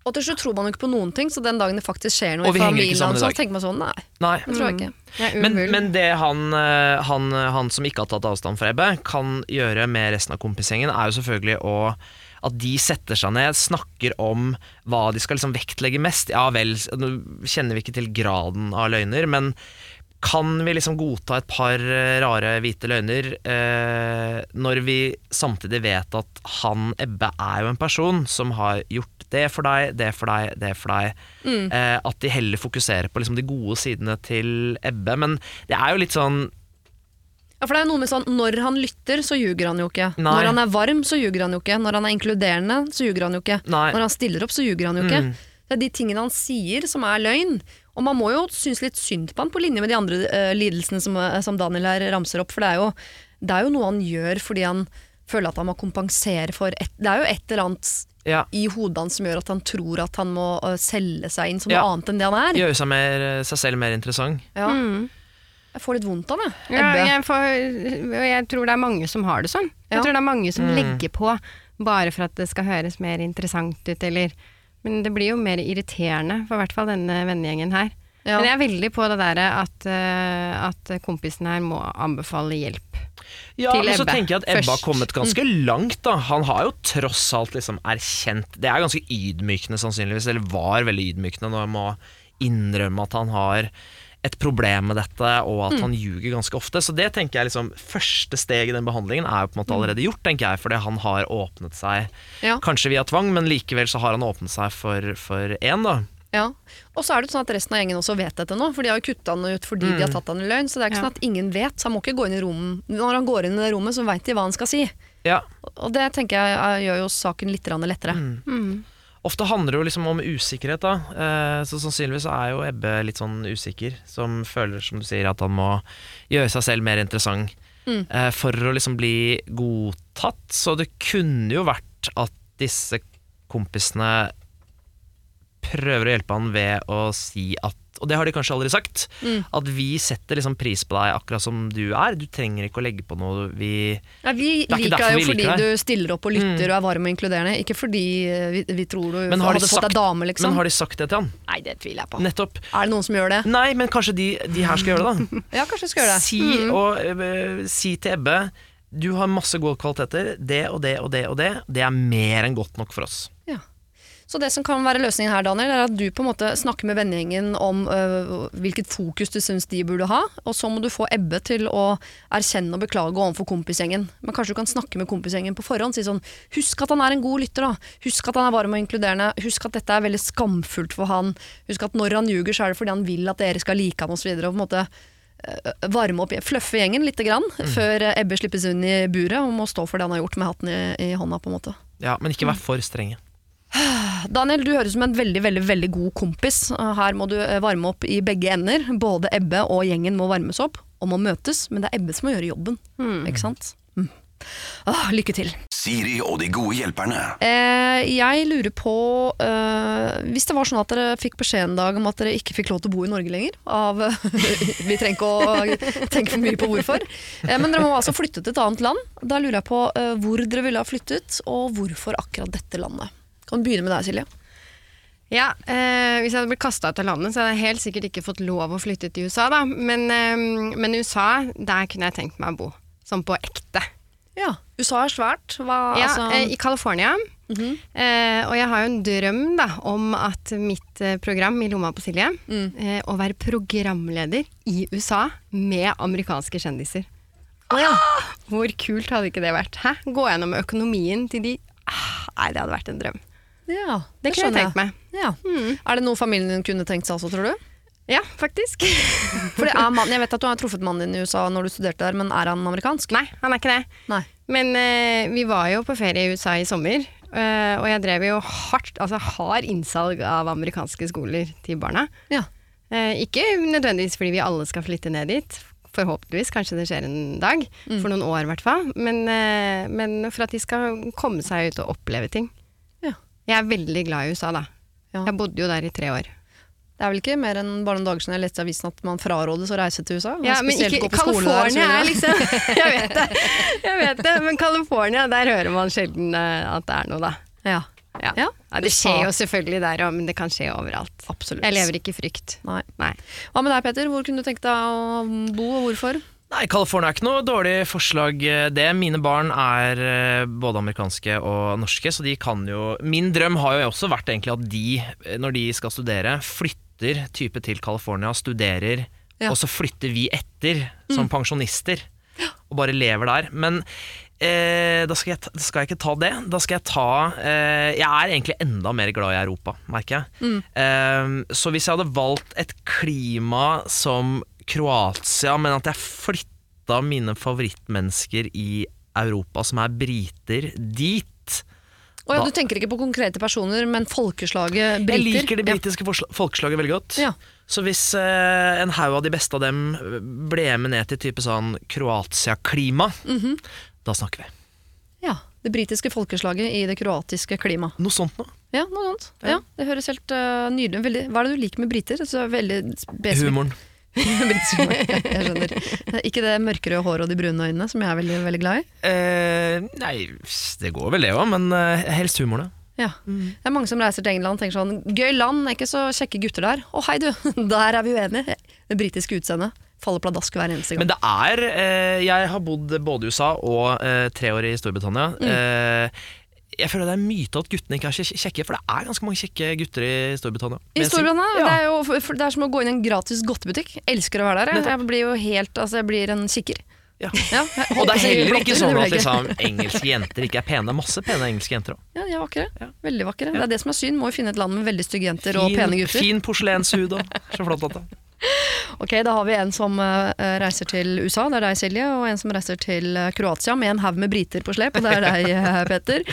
C: Og til slutt tror man jo ikke på noen ting, så den dagen det faktisk skjer noe
D: Og
C: i
D: vi henger ikke
C: familien,
D: sammen i
C: så tenker man sånn Nei,
D: Nei.
C: det tror jeg ikke.
D: Men, men det han, eh, han, han som ikke har tatt avstand fra Ebbe, kan gjøre med resten av kompisgjengen, er jo selvfølgelig å at de setter seg ned, snakker om hva de skal liksom vektlegge mest. Ja vel, nå kjenner vi ikke til graden av løgner, men kan vi liksom godta et par eh, rare hvite løgner eh, når vi samtidig vet at han Ebbe er jo en person som har gjort det er for deg, det er for deg, det er for deg. Eh, at de heller fokuserer på liksom de gode sidene til Ebbe. Men det er jo litt sånn
C: Ja, for det er jo noe med sånn, Når han lytter, så ljuger han jo ikke.
D: Nei.
C: Når han er varm, så ljuger han jo ikke. Når han er inkluderende, så ljuger han jo ikke.
D: Nei.
C: Når han stiller opp, så ljuger han jo ikke.
D: Mm.
C: Det er de tingene han sier som er løgn. Og man må jo synes litt synd på han på linje med de andre uh, lidelsene som, eh, som Daniel her ramser opp. For det er, jo, det er jo noe han gjør fordi han føler at han må kompensere for et, Det er jo et eller annet
D: ja,
C: i hodet hans som gjør at han tror at han må eh, selge seg inn som
D: Ja.
C: noe annet enn det han er.
D: gjøre seg, mer, seg selv mer interessant.
C: Ja.
B: Mm.
C: Jeg får litt vondt av det.
B: Ja, jeg, får, jeg tror det er mange som har det sånn. Jeg tror det er mange som
D: Mm.
B: legger på bare for at det skal høres mer interessant ut, eller Men det blir jo mer irriterende for i hvert fall denne vennegjengen her.
C: Ja.
B: Men jeg er veldig på det derre at, eh, at kompisen her må anbefale hjelp.
D: Ja,
B: Til
D: men så tenker jeg at Ebbe har kommet ganske langt. da Han har jo tross alt liksom erkjent Det er ganske ydmykende sannsynligvis, eller var veldig ydmykende når han må innrømme at han har et problem med dette, og at han ljuger ganske ofte. Så det tenker jeg liksom Første steg i den behandlingen er jo på en måte allerede gjort, tenker jeg, fordi han har åpnet seg,
C: Ja.
D: kanskje via tvang, men likevel så har han åpnet seg for én, da.
C: Ja. Og så er det sånn at resten av gjengen også vet dette nå, for de har jo kutta han ut fordi de har tatt han i løgn. Så det er ikke
B: Ja.
C: sånn at ingen vet. Så han må ikke gå inn i rommet Når han går inn i det rommet, så veit de hva han skal si.
D: Ja,
C: Og det tenker jeg gjør jo saken litt lettere.
B: Mm.
D: Ofte handler det jo liksom om usikkerhet, da. Eh, så sannsynligvis er jo Ebbe litt sånn usikker, som føler, som du sier, at han må gjøre seg selv mer interessant
C: Mm.
D: eh, for å liksom bli godtatt. Så det kunne jo vært at disse kompisene prøver å hjelpe han ved å si at og det har de kanskje aldri sagt.
C: Mm.
D: At vi setter liksom pris på deg akkurat som du er. Du trenger ikke å legge på noe. Vi
C: Ja, vi
D: er
C: liker deg jo fordi du stiller opp og lytter og er varm og inkluderende, ikke fordi eh, vi, vi tror du
D: Men har
C: hadde fått deg dame, liksom.
D: Men har de sagt det til han?
C: Nei, det tviler jeg på.
D: Nettopp.
C: Er det noen som gjør det?
D: Nei, men kanskje de, de her skal gjøre det, da.
C: Ja, kanskje de skal gjøre det.
D: Si, og, øh, si til Ebbe Du har masse gode kvaliteter. Det og det og det og det. Det er mer enn godt nok for oss.
C: Så det som kan være løsningen her, Daniel, er at du på en måte snakker med vennegjengen om øh, hvilket fokus du syns de burde ha, og så må du få Ebbe til å erkjenne og beklage overfor kompisgjengen. Men kanskje du kan snakke med kompisgjengen på forhånd. Si sånn Husk at han er en god lytter, da. Husk at han er varm og inkluderende. Husk at dette er veldig skamfullt for han. Husk at når han ljuger, så er det fordi han vil at dere skal like ham, osv. Og, så og på en måte øh, varme opp, fluffe gjengen litt grann, før øh, Ebbe slippes inn i buret og må stå for det han har gjort med hatten i, i hånda. på en måte.
D: Ja, Men ikke vær for strenge.
C: Daniel, du høres ut som en veldig veldig, veldig god kompis. Her må du eh, varme opp i begge ender. Både Ebbe og gjengen må varmes opp. og må møtes, men det er Ebbe som må gjøre jobben. Ikke sant? Mm. Åh, lykke til.
A: Siri og de gode hjelperne.
C: Eh, jeg lurer på eh, Hvis det var sånn at dere fikk beskjed en dag om at dere ikke fikk lov til å bo i Norge lenger av, Vi trenger ikke å tenke for mye på hvorfor. Eh, men dere må altså flytte til et annet land. Da lurer jeg på eh, hvor dere ville ha flyttet, og hvorfor akkurat dette landet. Kan begynne med deg, Silje?
B: Ja, eh, Hvis jeg hadde blitt kasta ut av landet, så hadde jeg helt sikkert ikke fått lov å flytte til USA. da. Men, eh, men USA, der kunne jeg tenkt meg å bo. Sånn på ekte.
C: Ja. USA er svært. Hva,
B: Ja,
C: altså,
B: eh, I California. eh, og jeg har jo en drøm da, om at mitt eh, program i Lomma på Silje, eh, å være programleder i USA med amerikanske kjendiser. Ah! Hvor kult hadde ikke det vært? Hæ? Gå gjennom økonomien til de ah, Nei, det hadde vært en drøm.
C: Ja,
B: Det kunne jeg tenkt meg.
C: Ja. Er det noe familien din kunne tenkt seg også, tror du?
B: Ja, faktisk.
C: For det er mann, Jeg vet at du har truffet mannen din i USA når du studerte der, men er han amerikansk?
B: Nei, han er ikke det.
C: Nei.
B: Men uh, vi var jo på ferie i USA i sommer, uh, og jeg drev jo hardt, altså hard innsalg av amerikanske skoler til barna.
C: Ja.
B: Uh, ikke nødvendigvis fordi vi alle skal flytte ned dit. Forhåpentligvis, kanskje det skjer en dag.
C: Mm.
B: For noen år, i hvert fall. Men, men for at de skal komme seg ut og oppleve ting. Jeg er veldig glad i USA, da.
C: Ja.
B: Jeg bodde jo der i tre år.
C: Det er vel ikke mer enn bare noen dager siden jeg leste i avisen at man frarådes å reise til USA?
B: Ja, men ikke California er liksom Jeg vet det, jeg vet det. Men California, der hører man sjelden eh, at det er noe, da.
C: Ja,
B: Ja.
C: Ja,
B: Ja, det skjer jo selvfølgelig der òg, men det kan skje overalt.
C: absolutt.
B: Jeg lever ikke i frykt.
C: Nei.
B: Nei.
C: Hva med deg, Peter? Hvor kunne du tenkt deg å bo, og hvorfor?
D: Nei, California er ikke noe dårlig forslag, eh, det. Mine barn er eh, både amerikanske og norske, så de kan jo Min drøm har jo også vært egentlig at de, eh, når de skal studere, flytter type til California, studerer,
C: Ja.
D: og så flytter vi etter som pensjonister. Og bare lever der. Men eh, da skal jeg, skal jeg ikke ta det. Da skal jeg ta eh, Jeg er egentlig enda mer glad i Europa, merker jeg. Eh, så hvis jeg hadde valgt et klima som Kroatia, men at jeg flytta mine favorittmennesker i Europa, som er briter, dit
C: Oh, ja,
D: Da-
C: du tenker ikke på konkrete personer, men folkeslaget briter?
D: Jeg liker det britiske ja. folkeslaget veldig godt.
C: Ja.
D: Så hvis eh, en haug av de beste av dem ble med ned til type sånn Kroatia-klima,
C: Mhm.
D: da snakker vi.
C: Ja. Det britiske folkeslaget i det kroatiske klimaet.
D: Noe sånt noe.
C: Ja, noe sånt. Ja, det høres helt uh, nydelig ut. Hva er det du liker med briter? Så veldig.
D: Humoren.
C: Britisk mørke, Jeg skjønner. Det Ikke det mørkerøde håret og de brune øynene, som jeg er veldig, veldig glad i.
D: Eh, nei, det går vel det òg, men eh, helst humoren, ja.
C: Mm. Det er mange som reiser til England og tenker sånn Gøy land, er ikke så kjekke gutter der. Å hei, du, der er vi uenige. Det britiske utseendet faller pladask hver eneste gang.
D: Men det er eh, Jeg har bodd både i USA og eh, tre år i Storbritannia.
C: Mm.
D: Jeg føler det er en myte at guttene ikke er kje- kjekke, for det er ganske mange kjekke gutter i Storbritannia.
C: I. Storbritannia,
D: Ja.
C: det, er jo, det er som å gå inn i en gratis godtebutikk. Elsker å være der. jeg. Jeg blir jo helt, altså jeg blir en kikker.
D: Ja.
C: Ja,
D: Og det er heller ikke sånn at liksom, engelske jenter ikke er pene. Er masse pene engelske jenter òg.
C: Ja, de er vakre.
D: Ja.
C: Veldig vakre. Det er det som er synd. Må jo finne et land med veldig stygge jenter og pene gutter.
D: fin porselenshud og så flott at det.
C: Ok, Da har vi en som eh, reiser til USA, det er deg Silje, og en som reiser til eh, Kroatia med en haug med briter på slep, og det er deg eh, Peter.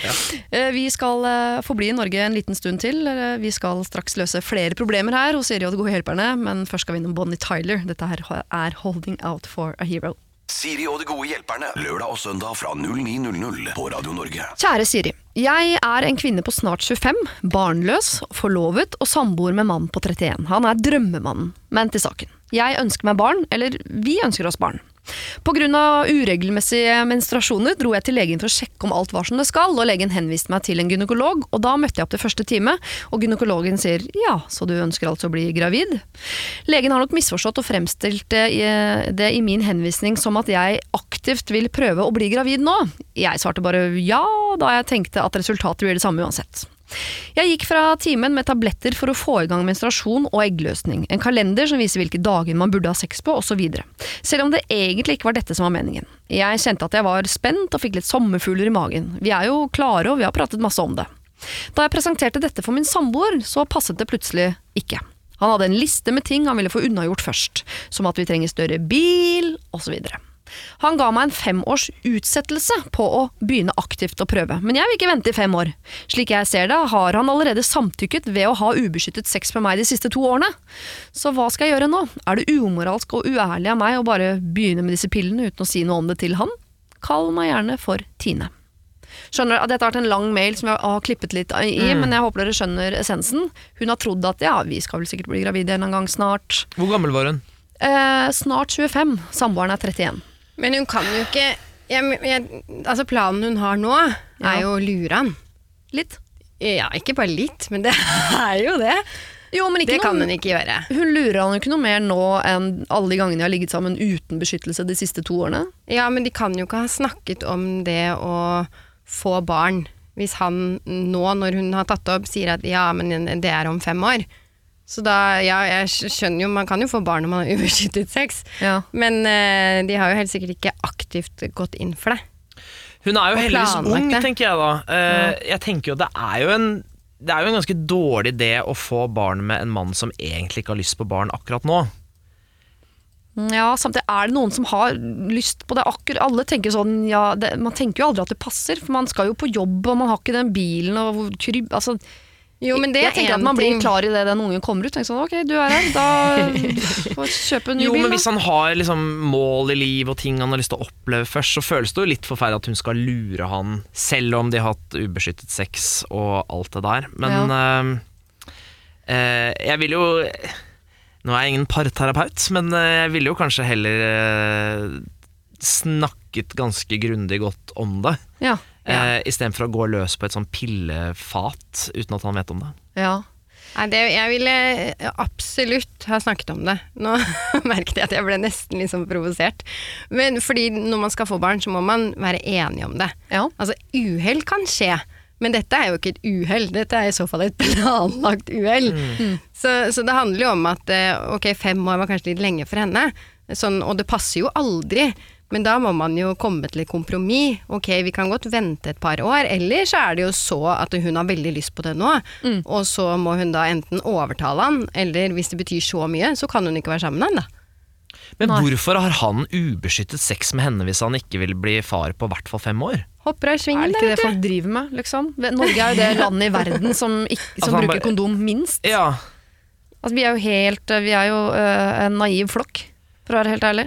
C: Eh, vi skal eh, forbli i Norge en liten stund til. Eh, vi skal straks løse flere problemer her hos Siri og de gode hjelperne, men først skal vi innom Bonnie Tyler. Dette her er 'Holding Out for a Hero'.
A: Siri og de gode hjelperne. Lørdag og søndag fra 09.00 på Radio Norge.
C: Kjære Siri. Jeg er en kvinne på snart 25, barnløs, forlovet og samboer med mann på 31. Han er drømmemannen. Men til saken. Jeg ønsker meg barn, eller vi ønsker oss barn. Av uregelmessige menstruasjoner dro jeg til legen for å sjekke om alt var som det skal, og legen henviste meg til en gynekolog, og da møtte jeg opp til første time, og gynekologen sier ja, så du ønsker altså å bli gravid? Legen har nok misforstått og fremstilt det i min henvisning som at jeg aktivt vil prøve å bli gravid nå. Jeg svarte bare ja, da jeg tenkte at resultatet blir det samme uansett. Jeg gikk fra timen med tabletter for å få i gang menstruasjon og eggløsning, en kalender som viser hvilke dager man burde ha sex på, osv. Selv om det egentlig ikke var dette som var meningen. Jeg kjente at jeg var spent og fikk litt sommerfugler i magen. Vi er jo klare, og vi har pratet masse om det. Da jeg presenterte dette for min samboer, så passet det plutselig ikke. Han hadde en liste med ting han ville få unnagjort først, som at vi trenger større bil, osv. Han ga meg en femårs utsettelse på å begynne aktivt å prøve, men jeg vil ikke vente i fem år. Slik jeg ser det, har han allerede samtykket ved å ha ubeskyttet sex med meg de siste to årene. Så hva skal jeg gjøre nå? Er det umoralsk og uærlig av meg å bare begynne med disse pillene uten å si noe om det til han? Kall meg gjerne for Tine. Skjønner at Dette har vært en lang mail som jeg har klippet litt i, men jeg håper dere skjønner essensen. Hun har trodd at ja, vi skal vel sikkert bli gravide en gang snart.
D: Hvor gammel var hun?
C: Eh, snart 25. Samboeren er 31.
B: Men hun kan jo ikke jeg, jeg, Altså Planen hun har nå, er jo å lure han.
C: Litt.
B: Ja, ikke bare litt, men det er jo det.
C: Jo, men ikke
B: Det kan
C: noe,
B: hun ikke gjøre.
C: Hun lurer han jo ikke noe mer nå enn alle de gangene de har ligget sammen uten beskyttelse de siste to årene.
B: Ja, men de kan jo ikke ha snakket om det å få barn hvis han nå, når hun har tatt det opp, sier at ja, men det er om fem år. Så da, ja, jeg skjønner jo, man kan jo få barn når man har ubeskyttet sex,
C: Ja.
B: men uh, de har jo helt sikkert ikke aktivt gått inn for det.
D: Hun er jo heldigvis ung,
B: det.
D: tenker jeg da. Eh, Jeg tenker jo det er jo en det er jo en ganske dårlig idé å få barn med en mann som egentlig ikke har lyst på barn akkurat nå.
C: Ja, samtidig er det noen som har lyst på det akkurat Alle tenker sånn, ja, det, man tenker jo aldri at det passer, for man skal jo på jobb, og man har ikke den bilen og kryb, krybb... Altså,
B: Jo, men det
C: jeg
B: er
C: tenker
B: en
C: at man blir klar i det den ungen kommer ut. Tenker sånn, ok, du er her, da får kjøpe en ny
D: Jo,
C: bil.
D: men. Hvis han har liksom mål i liv og ting han har lyst til å oppleve først, så føles det jo litt forferdelig at hun skal lure han, selv om de har hatt ubeskyttet sex og alt det der. Men eh, eh, jeg vil jo Nå er jeg ingen parterapeut, men eh, jeg ville jo kanskje heller eh, snakket ganske grundig godt om det.
C: Ja,
D: Eh, Istedenfor å gå løs på et sånn pillefat uten at han vet om det.
C: ja.
B: Nei, det, jeg ville absolutt ha snakket om det. Nå merket jeg at jeg ble nesten litt sånn provosert. Men fordi når man skal få barn, så må man være enig om det.
C: ja.
B: Altså, uhell kan skje. Men dette er jo ikke et uhell, dette er i så fall et planlagt uhell. Så, så det handler jo om at eh, ok, fem år var kanskje litt lenge for henne, sånn, og det passer jo aldri. Men da må man jo komme til et kompromiss. Ok, vi kan godt vente et par år, eller så er det jo så at hun har veldig lyst på det nå, og så må hun da enten overtale han, eller hvis det betyr så mye, så kan hun ikke være sammen med han, da.
D: Men
C: Nei.
D: hvorfor har han ubeskyttet sex med henne hvis han ikke vil bli far på hvert fall fem år?
B: Hopper av
C: Er
B: svingen,
C: det ikke det folk driver med, liksom? Norge er jo det landet i verden som, ikke, som
D: Altså,
C: bruker
D: bare-
C: kondom minst.
D: Ja,
C: Altså, vi er jo helt Vi er jo uh, en naiv flokk, for å være helt ærlig.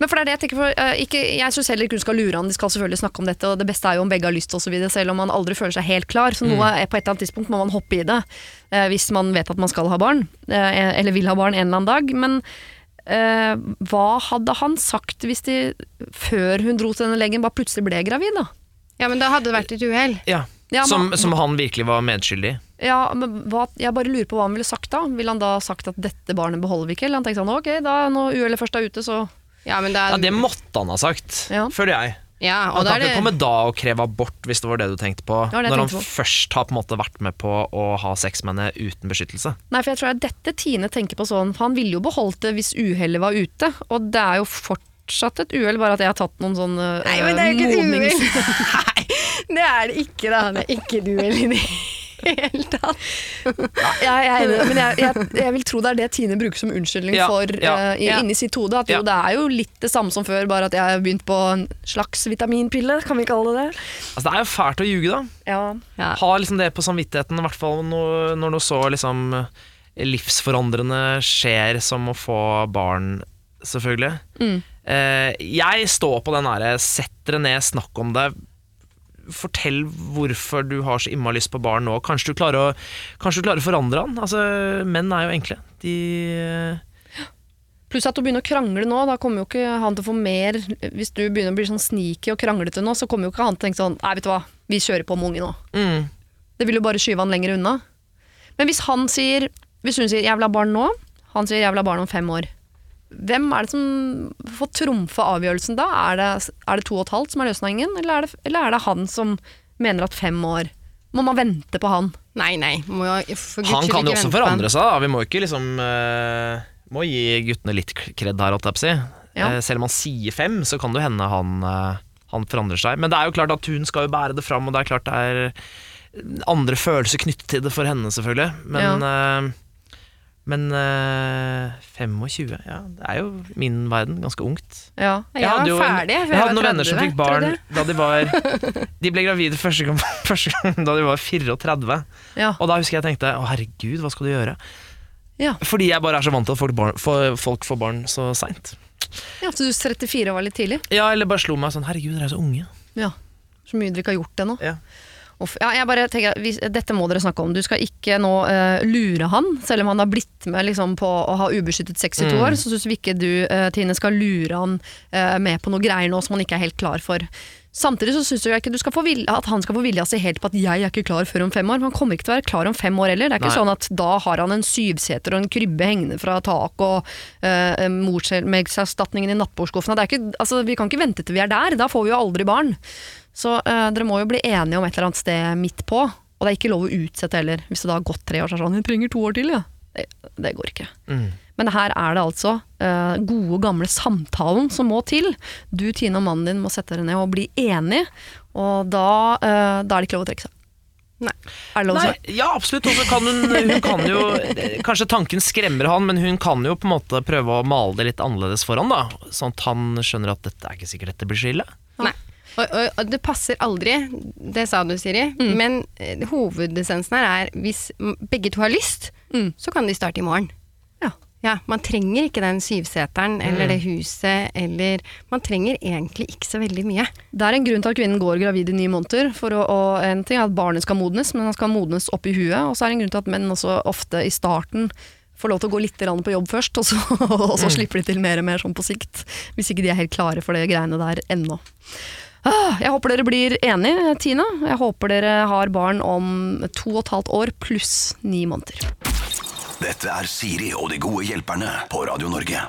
C: Men for det er det jeg tenker for, uh, ikke, Jeg syns heller ikke hun skal lure han, de skal selvfølgelig snakke om dette, og det beste er jo om begge har lyst osv., selv om man aldri føler seg helt klar. Så noe er på et eller annet tidspunkt må man hoppe i det, uh, hvis man vet at man skal ha barn, øh, eller vil ha barn en eller annen dag. Men hva hadde han sagt hvis de, før hun dro til denne legen, bare plutselig ble gravid, da?
B: Ja, men da hadde det vært et uhell.
D: ja.
C: Ja,
D: som, som han virkelig var medskyldig i.
C: Ja, men hva, Jeg bare lurer på hva han ville sagt da. Ville han da sagt at dette barnet beholder vi ikke? Eller han tenkte sånn ok, da når uhellet først er ute, så
B: Ja, men da,
D: Ja, Det måtte han ha sagt,
C: Ja.
D: føler jeg.
B: ja,
D: Han kan
B: er
D: ikke
B: det
D: komme da og kreve abort hvis det var det du tenkte på,
C: Det det
D: når han
C: på.
D: først har på en måte vært med på å ha sex med henne uten beskyttelse.
C: Nei, for jeg tror det er dette Tine tenker på sånn, for han ville jo beholdt det hvis uhellet var ute, og det er jo fortsatt et uhell, bare at jeg har tatt noen sånne
B: Nei, men det er jo ikke et
C: modnings-
B: uhell. Nei, det er det ikke, da. Det er ikke et uhell i det hele tatt.
C: Jeg, jeg er enig, men jeg, jeg, jeg vil tro det er det Tine bruker som unnskyldning
D: Ja,
C: for
D: ja.
B: uh,
C: inni sitt hode. At jo,
D: Ja.
C: det er jo litt det samme som før, bare at jeg har begynt på en slags vitaminpille, kan vi kalle det det?
D: Altså Det er jo fælt å ljuge, da.
C: Ja.
B: Ja.
D: Ha liksom det på samvittigheten, i hvert fall når, når noe så liksom livsforandrende skjer som å få barn, selvfølgelig.
C: Mm.
D: Uh, jeg står på den derre sett dere ned, snakk om det. Fortell hvorfor du har så innmari lyst på barn nå. Kanskje du klarer å, du klarer å forandre han. Altså, menn er jo enkle. De
C: Pluss at du begynner å krangle nå, da kommer jo ikke han til å få mer Hvis du begynner å bli sånn sneaky og kranglete nå, så kommer jo ikke han til å tenke sånn Nei, vet du hva, vi kjører på med unge nå.
D: mm,
C: Det vil jo bare skyve han lenger unna. Men hvis han sier Hvis hun sier 'jeg vil ha barn nå', han sier 'jeg vil ha barn om fem år', hvem er det som får trumfe avgjørelsen da? Er det, er det to og et halvt som er løsningen, eller er, det, eller er det han som mener at fem år Må man vente på han?
B: Nei, nei. Må jeg, for
D: Han kan jo også forandre seg. Da. Vi må ikke liksom uh, Må gi guttene litt kred her, holdt jeg på å si.
C: Ja.
D: Uh, selv om han sier fem, så kan det hende han, uh, han forandrer seg. Men det er jo klart at hun skal jo bære det fram, og det er klart det er andre følelser knyttet til det for henne, selvfølgelig. Men, eh, Men eh, 25, ja, det er jo min verden. Ganske ungt.
C: Ja.
B: Jeg var
D: hadde jo
B: ferdig Jeg,
D: jeg hadde noen venner som fikk barn da de var De ble gravide første gang, første gang da de var 34.
C: Ja.
D: Og da husker jeg tenkte å herregud, hva skal du gjøre?
C: Ja.
D: Fordi jeg bare er så vant til at folk, barn, får- folk får barn så seint.
C: ja, så du 34 var litt tidlig?
D: Ja, eller bare slo meg sånn herregud, dere er så unge.
C: Ja. Så mye dere ikke har gjort ennå.
D: Ja.
C: Uff. Ja, jeg bare tenker, vi, dette må dere snakke om. Du skal ikke nå uh, lure han, selv om han har blitt med liksom, på å ha ubeskyttet sex i to
D: Mm.
C: år. Så syns vi ikke du, uh, Tine, skal lure han uh, med på noe greier nå som han ikke er helt klar for. Samtidig så syns jeg ikke du skal få vilja, at han skal få vilja si helt på at jeg er ikke klar før om fem år. Han kommer ikke til å være klar om fem år heller. Det er ikke
D: Nei.
C: sånn at da har han en syvseter og en krybbe hengende fra tak og uh, morselmerkserstatningen i nattbordskuffen. Altså, vi kan ikke vente til vi er der. Da får vi jo aldri barn. Så eh, dere må jo bli enige om et eller annet sted midt på. Og det er ikke lov å utsette heller. Hvis det da har gått tre år, så er det sånn 'Jeg trenger to år til', ja. Det, det går ikke.
D: Mm.
C: Men her er det altså eh, gode, gamle samtalen som må til. Du, Tine og mannen din må sette dere ned og bli enige, og da, eh, da er det ikke lov å trekke seg.
B: Nei.
C: Er det lov å
D: Nei,
C: si?
D: ja, absolutt. Og så kan hun, hun kan jo Kanskje tanken skremmer han, men hun kan jo på en måte prøve å male det litt annerledes for han, da. Sånn at han skjønner at dette er ikke sikkert dette blir så ille.
B: Og, og, og det passer aldri, det sa du Siri,
C: Mm.
B: men eh, hovedessensen her er hvis begge to har lyst,
C: Mm.
B: så kan de starte i morgen.
C: Ja.
B: Ja, Man trenger ikke den syvseteren eller det huset, eller Man trenger egentlig ikke så veldig mye.
C: Det er en grunn til at kvinnen går gravid i ni måneder. For å, og en ting er at barnet skal modnes, men han skal modnes opp i huet. Og så er det en grunn til at menn også ofte i starten får lov til å gå litt på jobb først, og så, og så slipper de til mer og mer sånn på sikt. Hvis ikke de er helt klare for det greiene der ennå. Ah, Jeg håper dere blir enige, Tina. Jeg håper dere har barn om to og et halvt år pluss ni måneder.
A: Dette er Siri og de gode hjelperne på Radio Norge.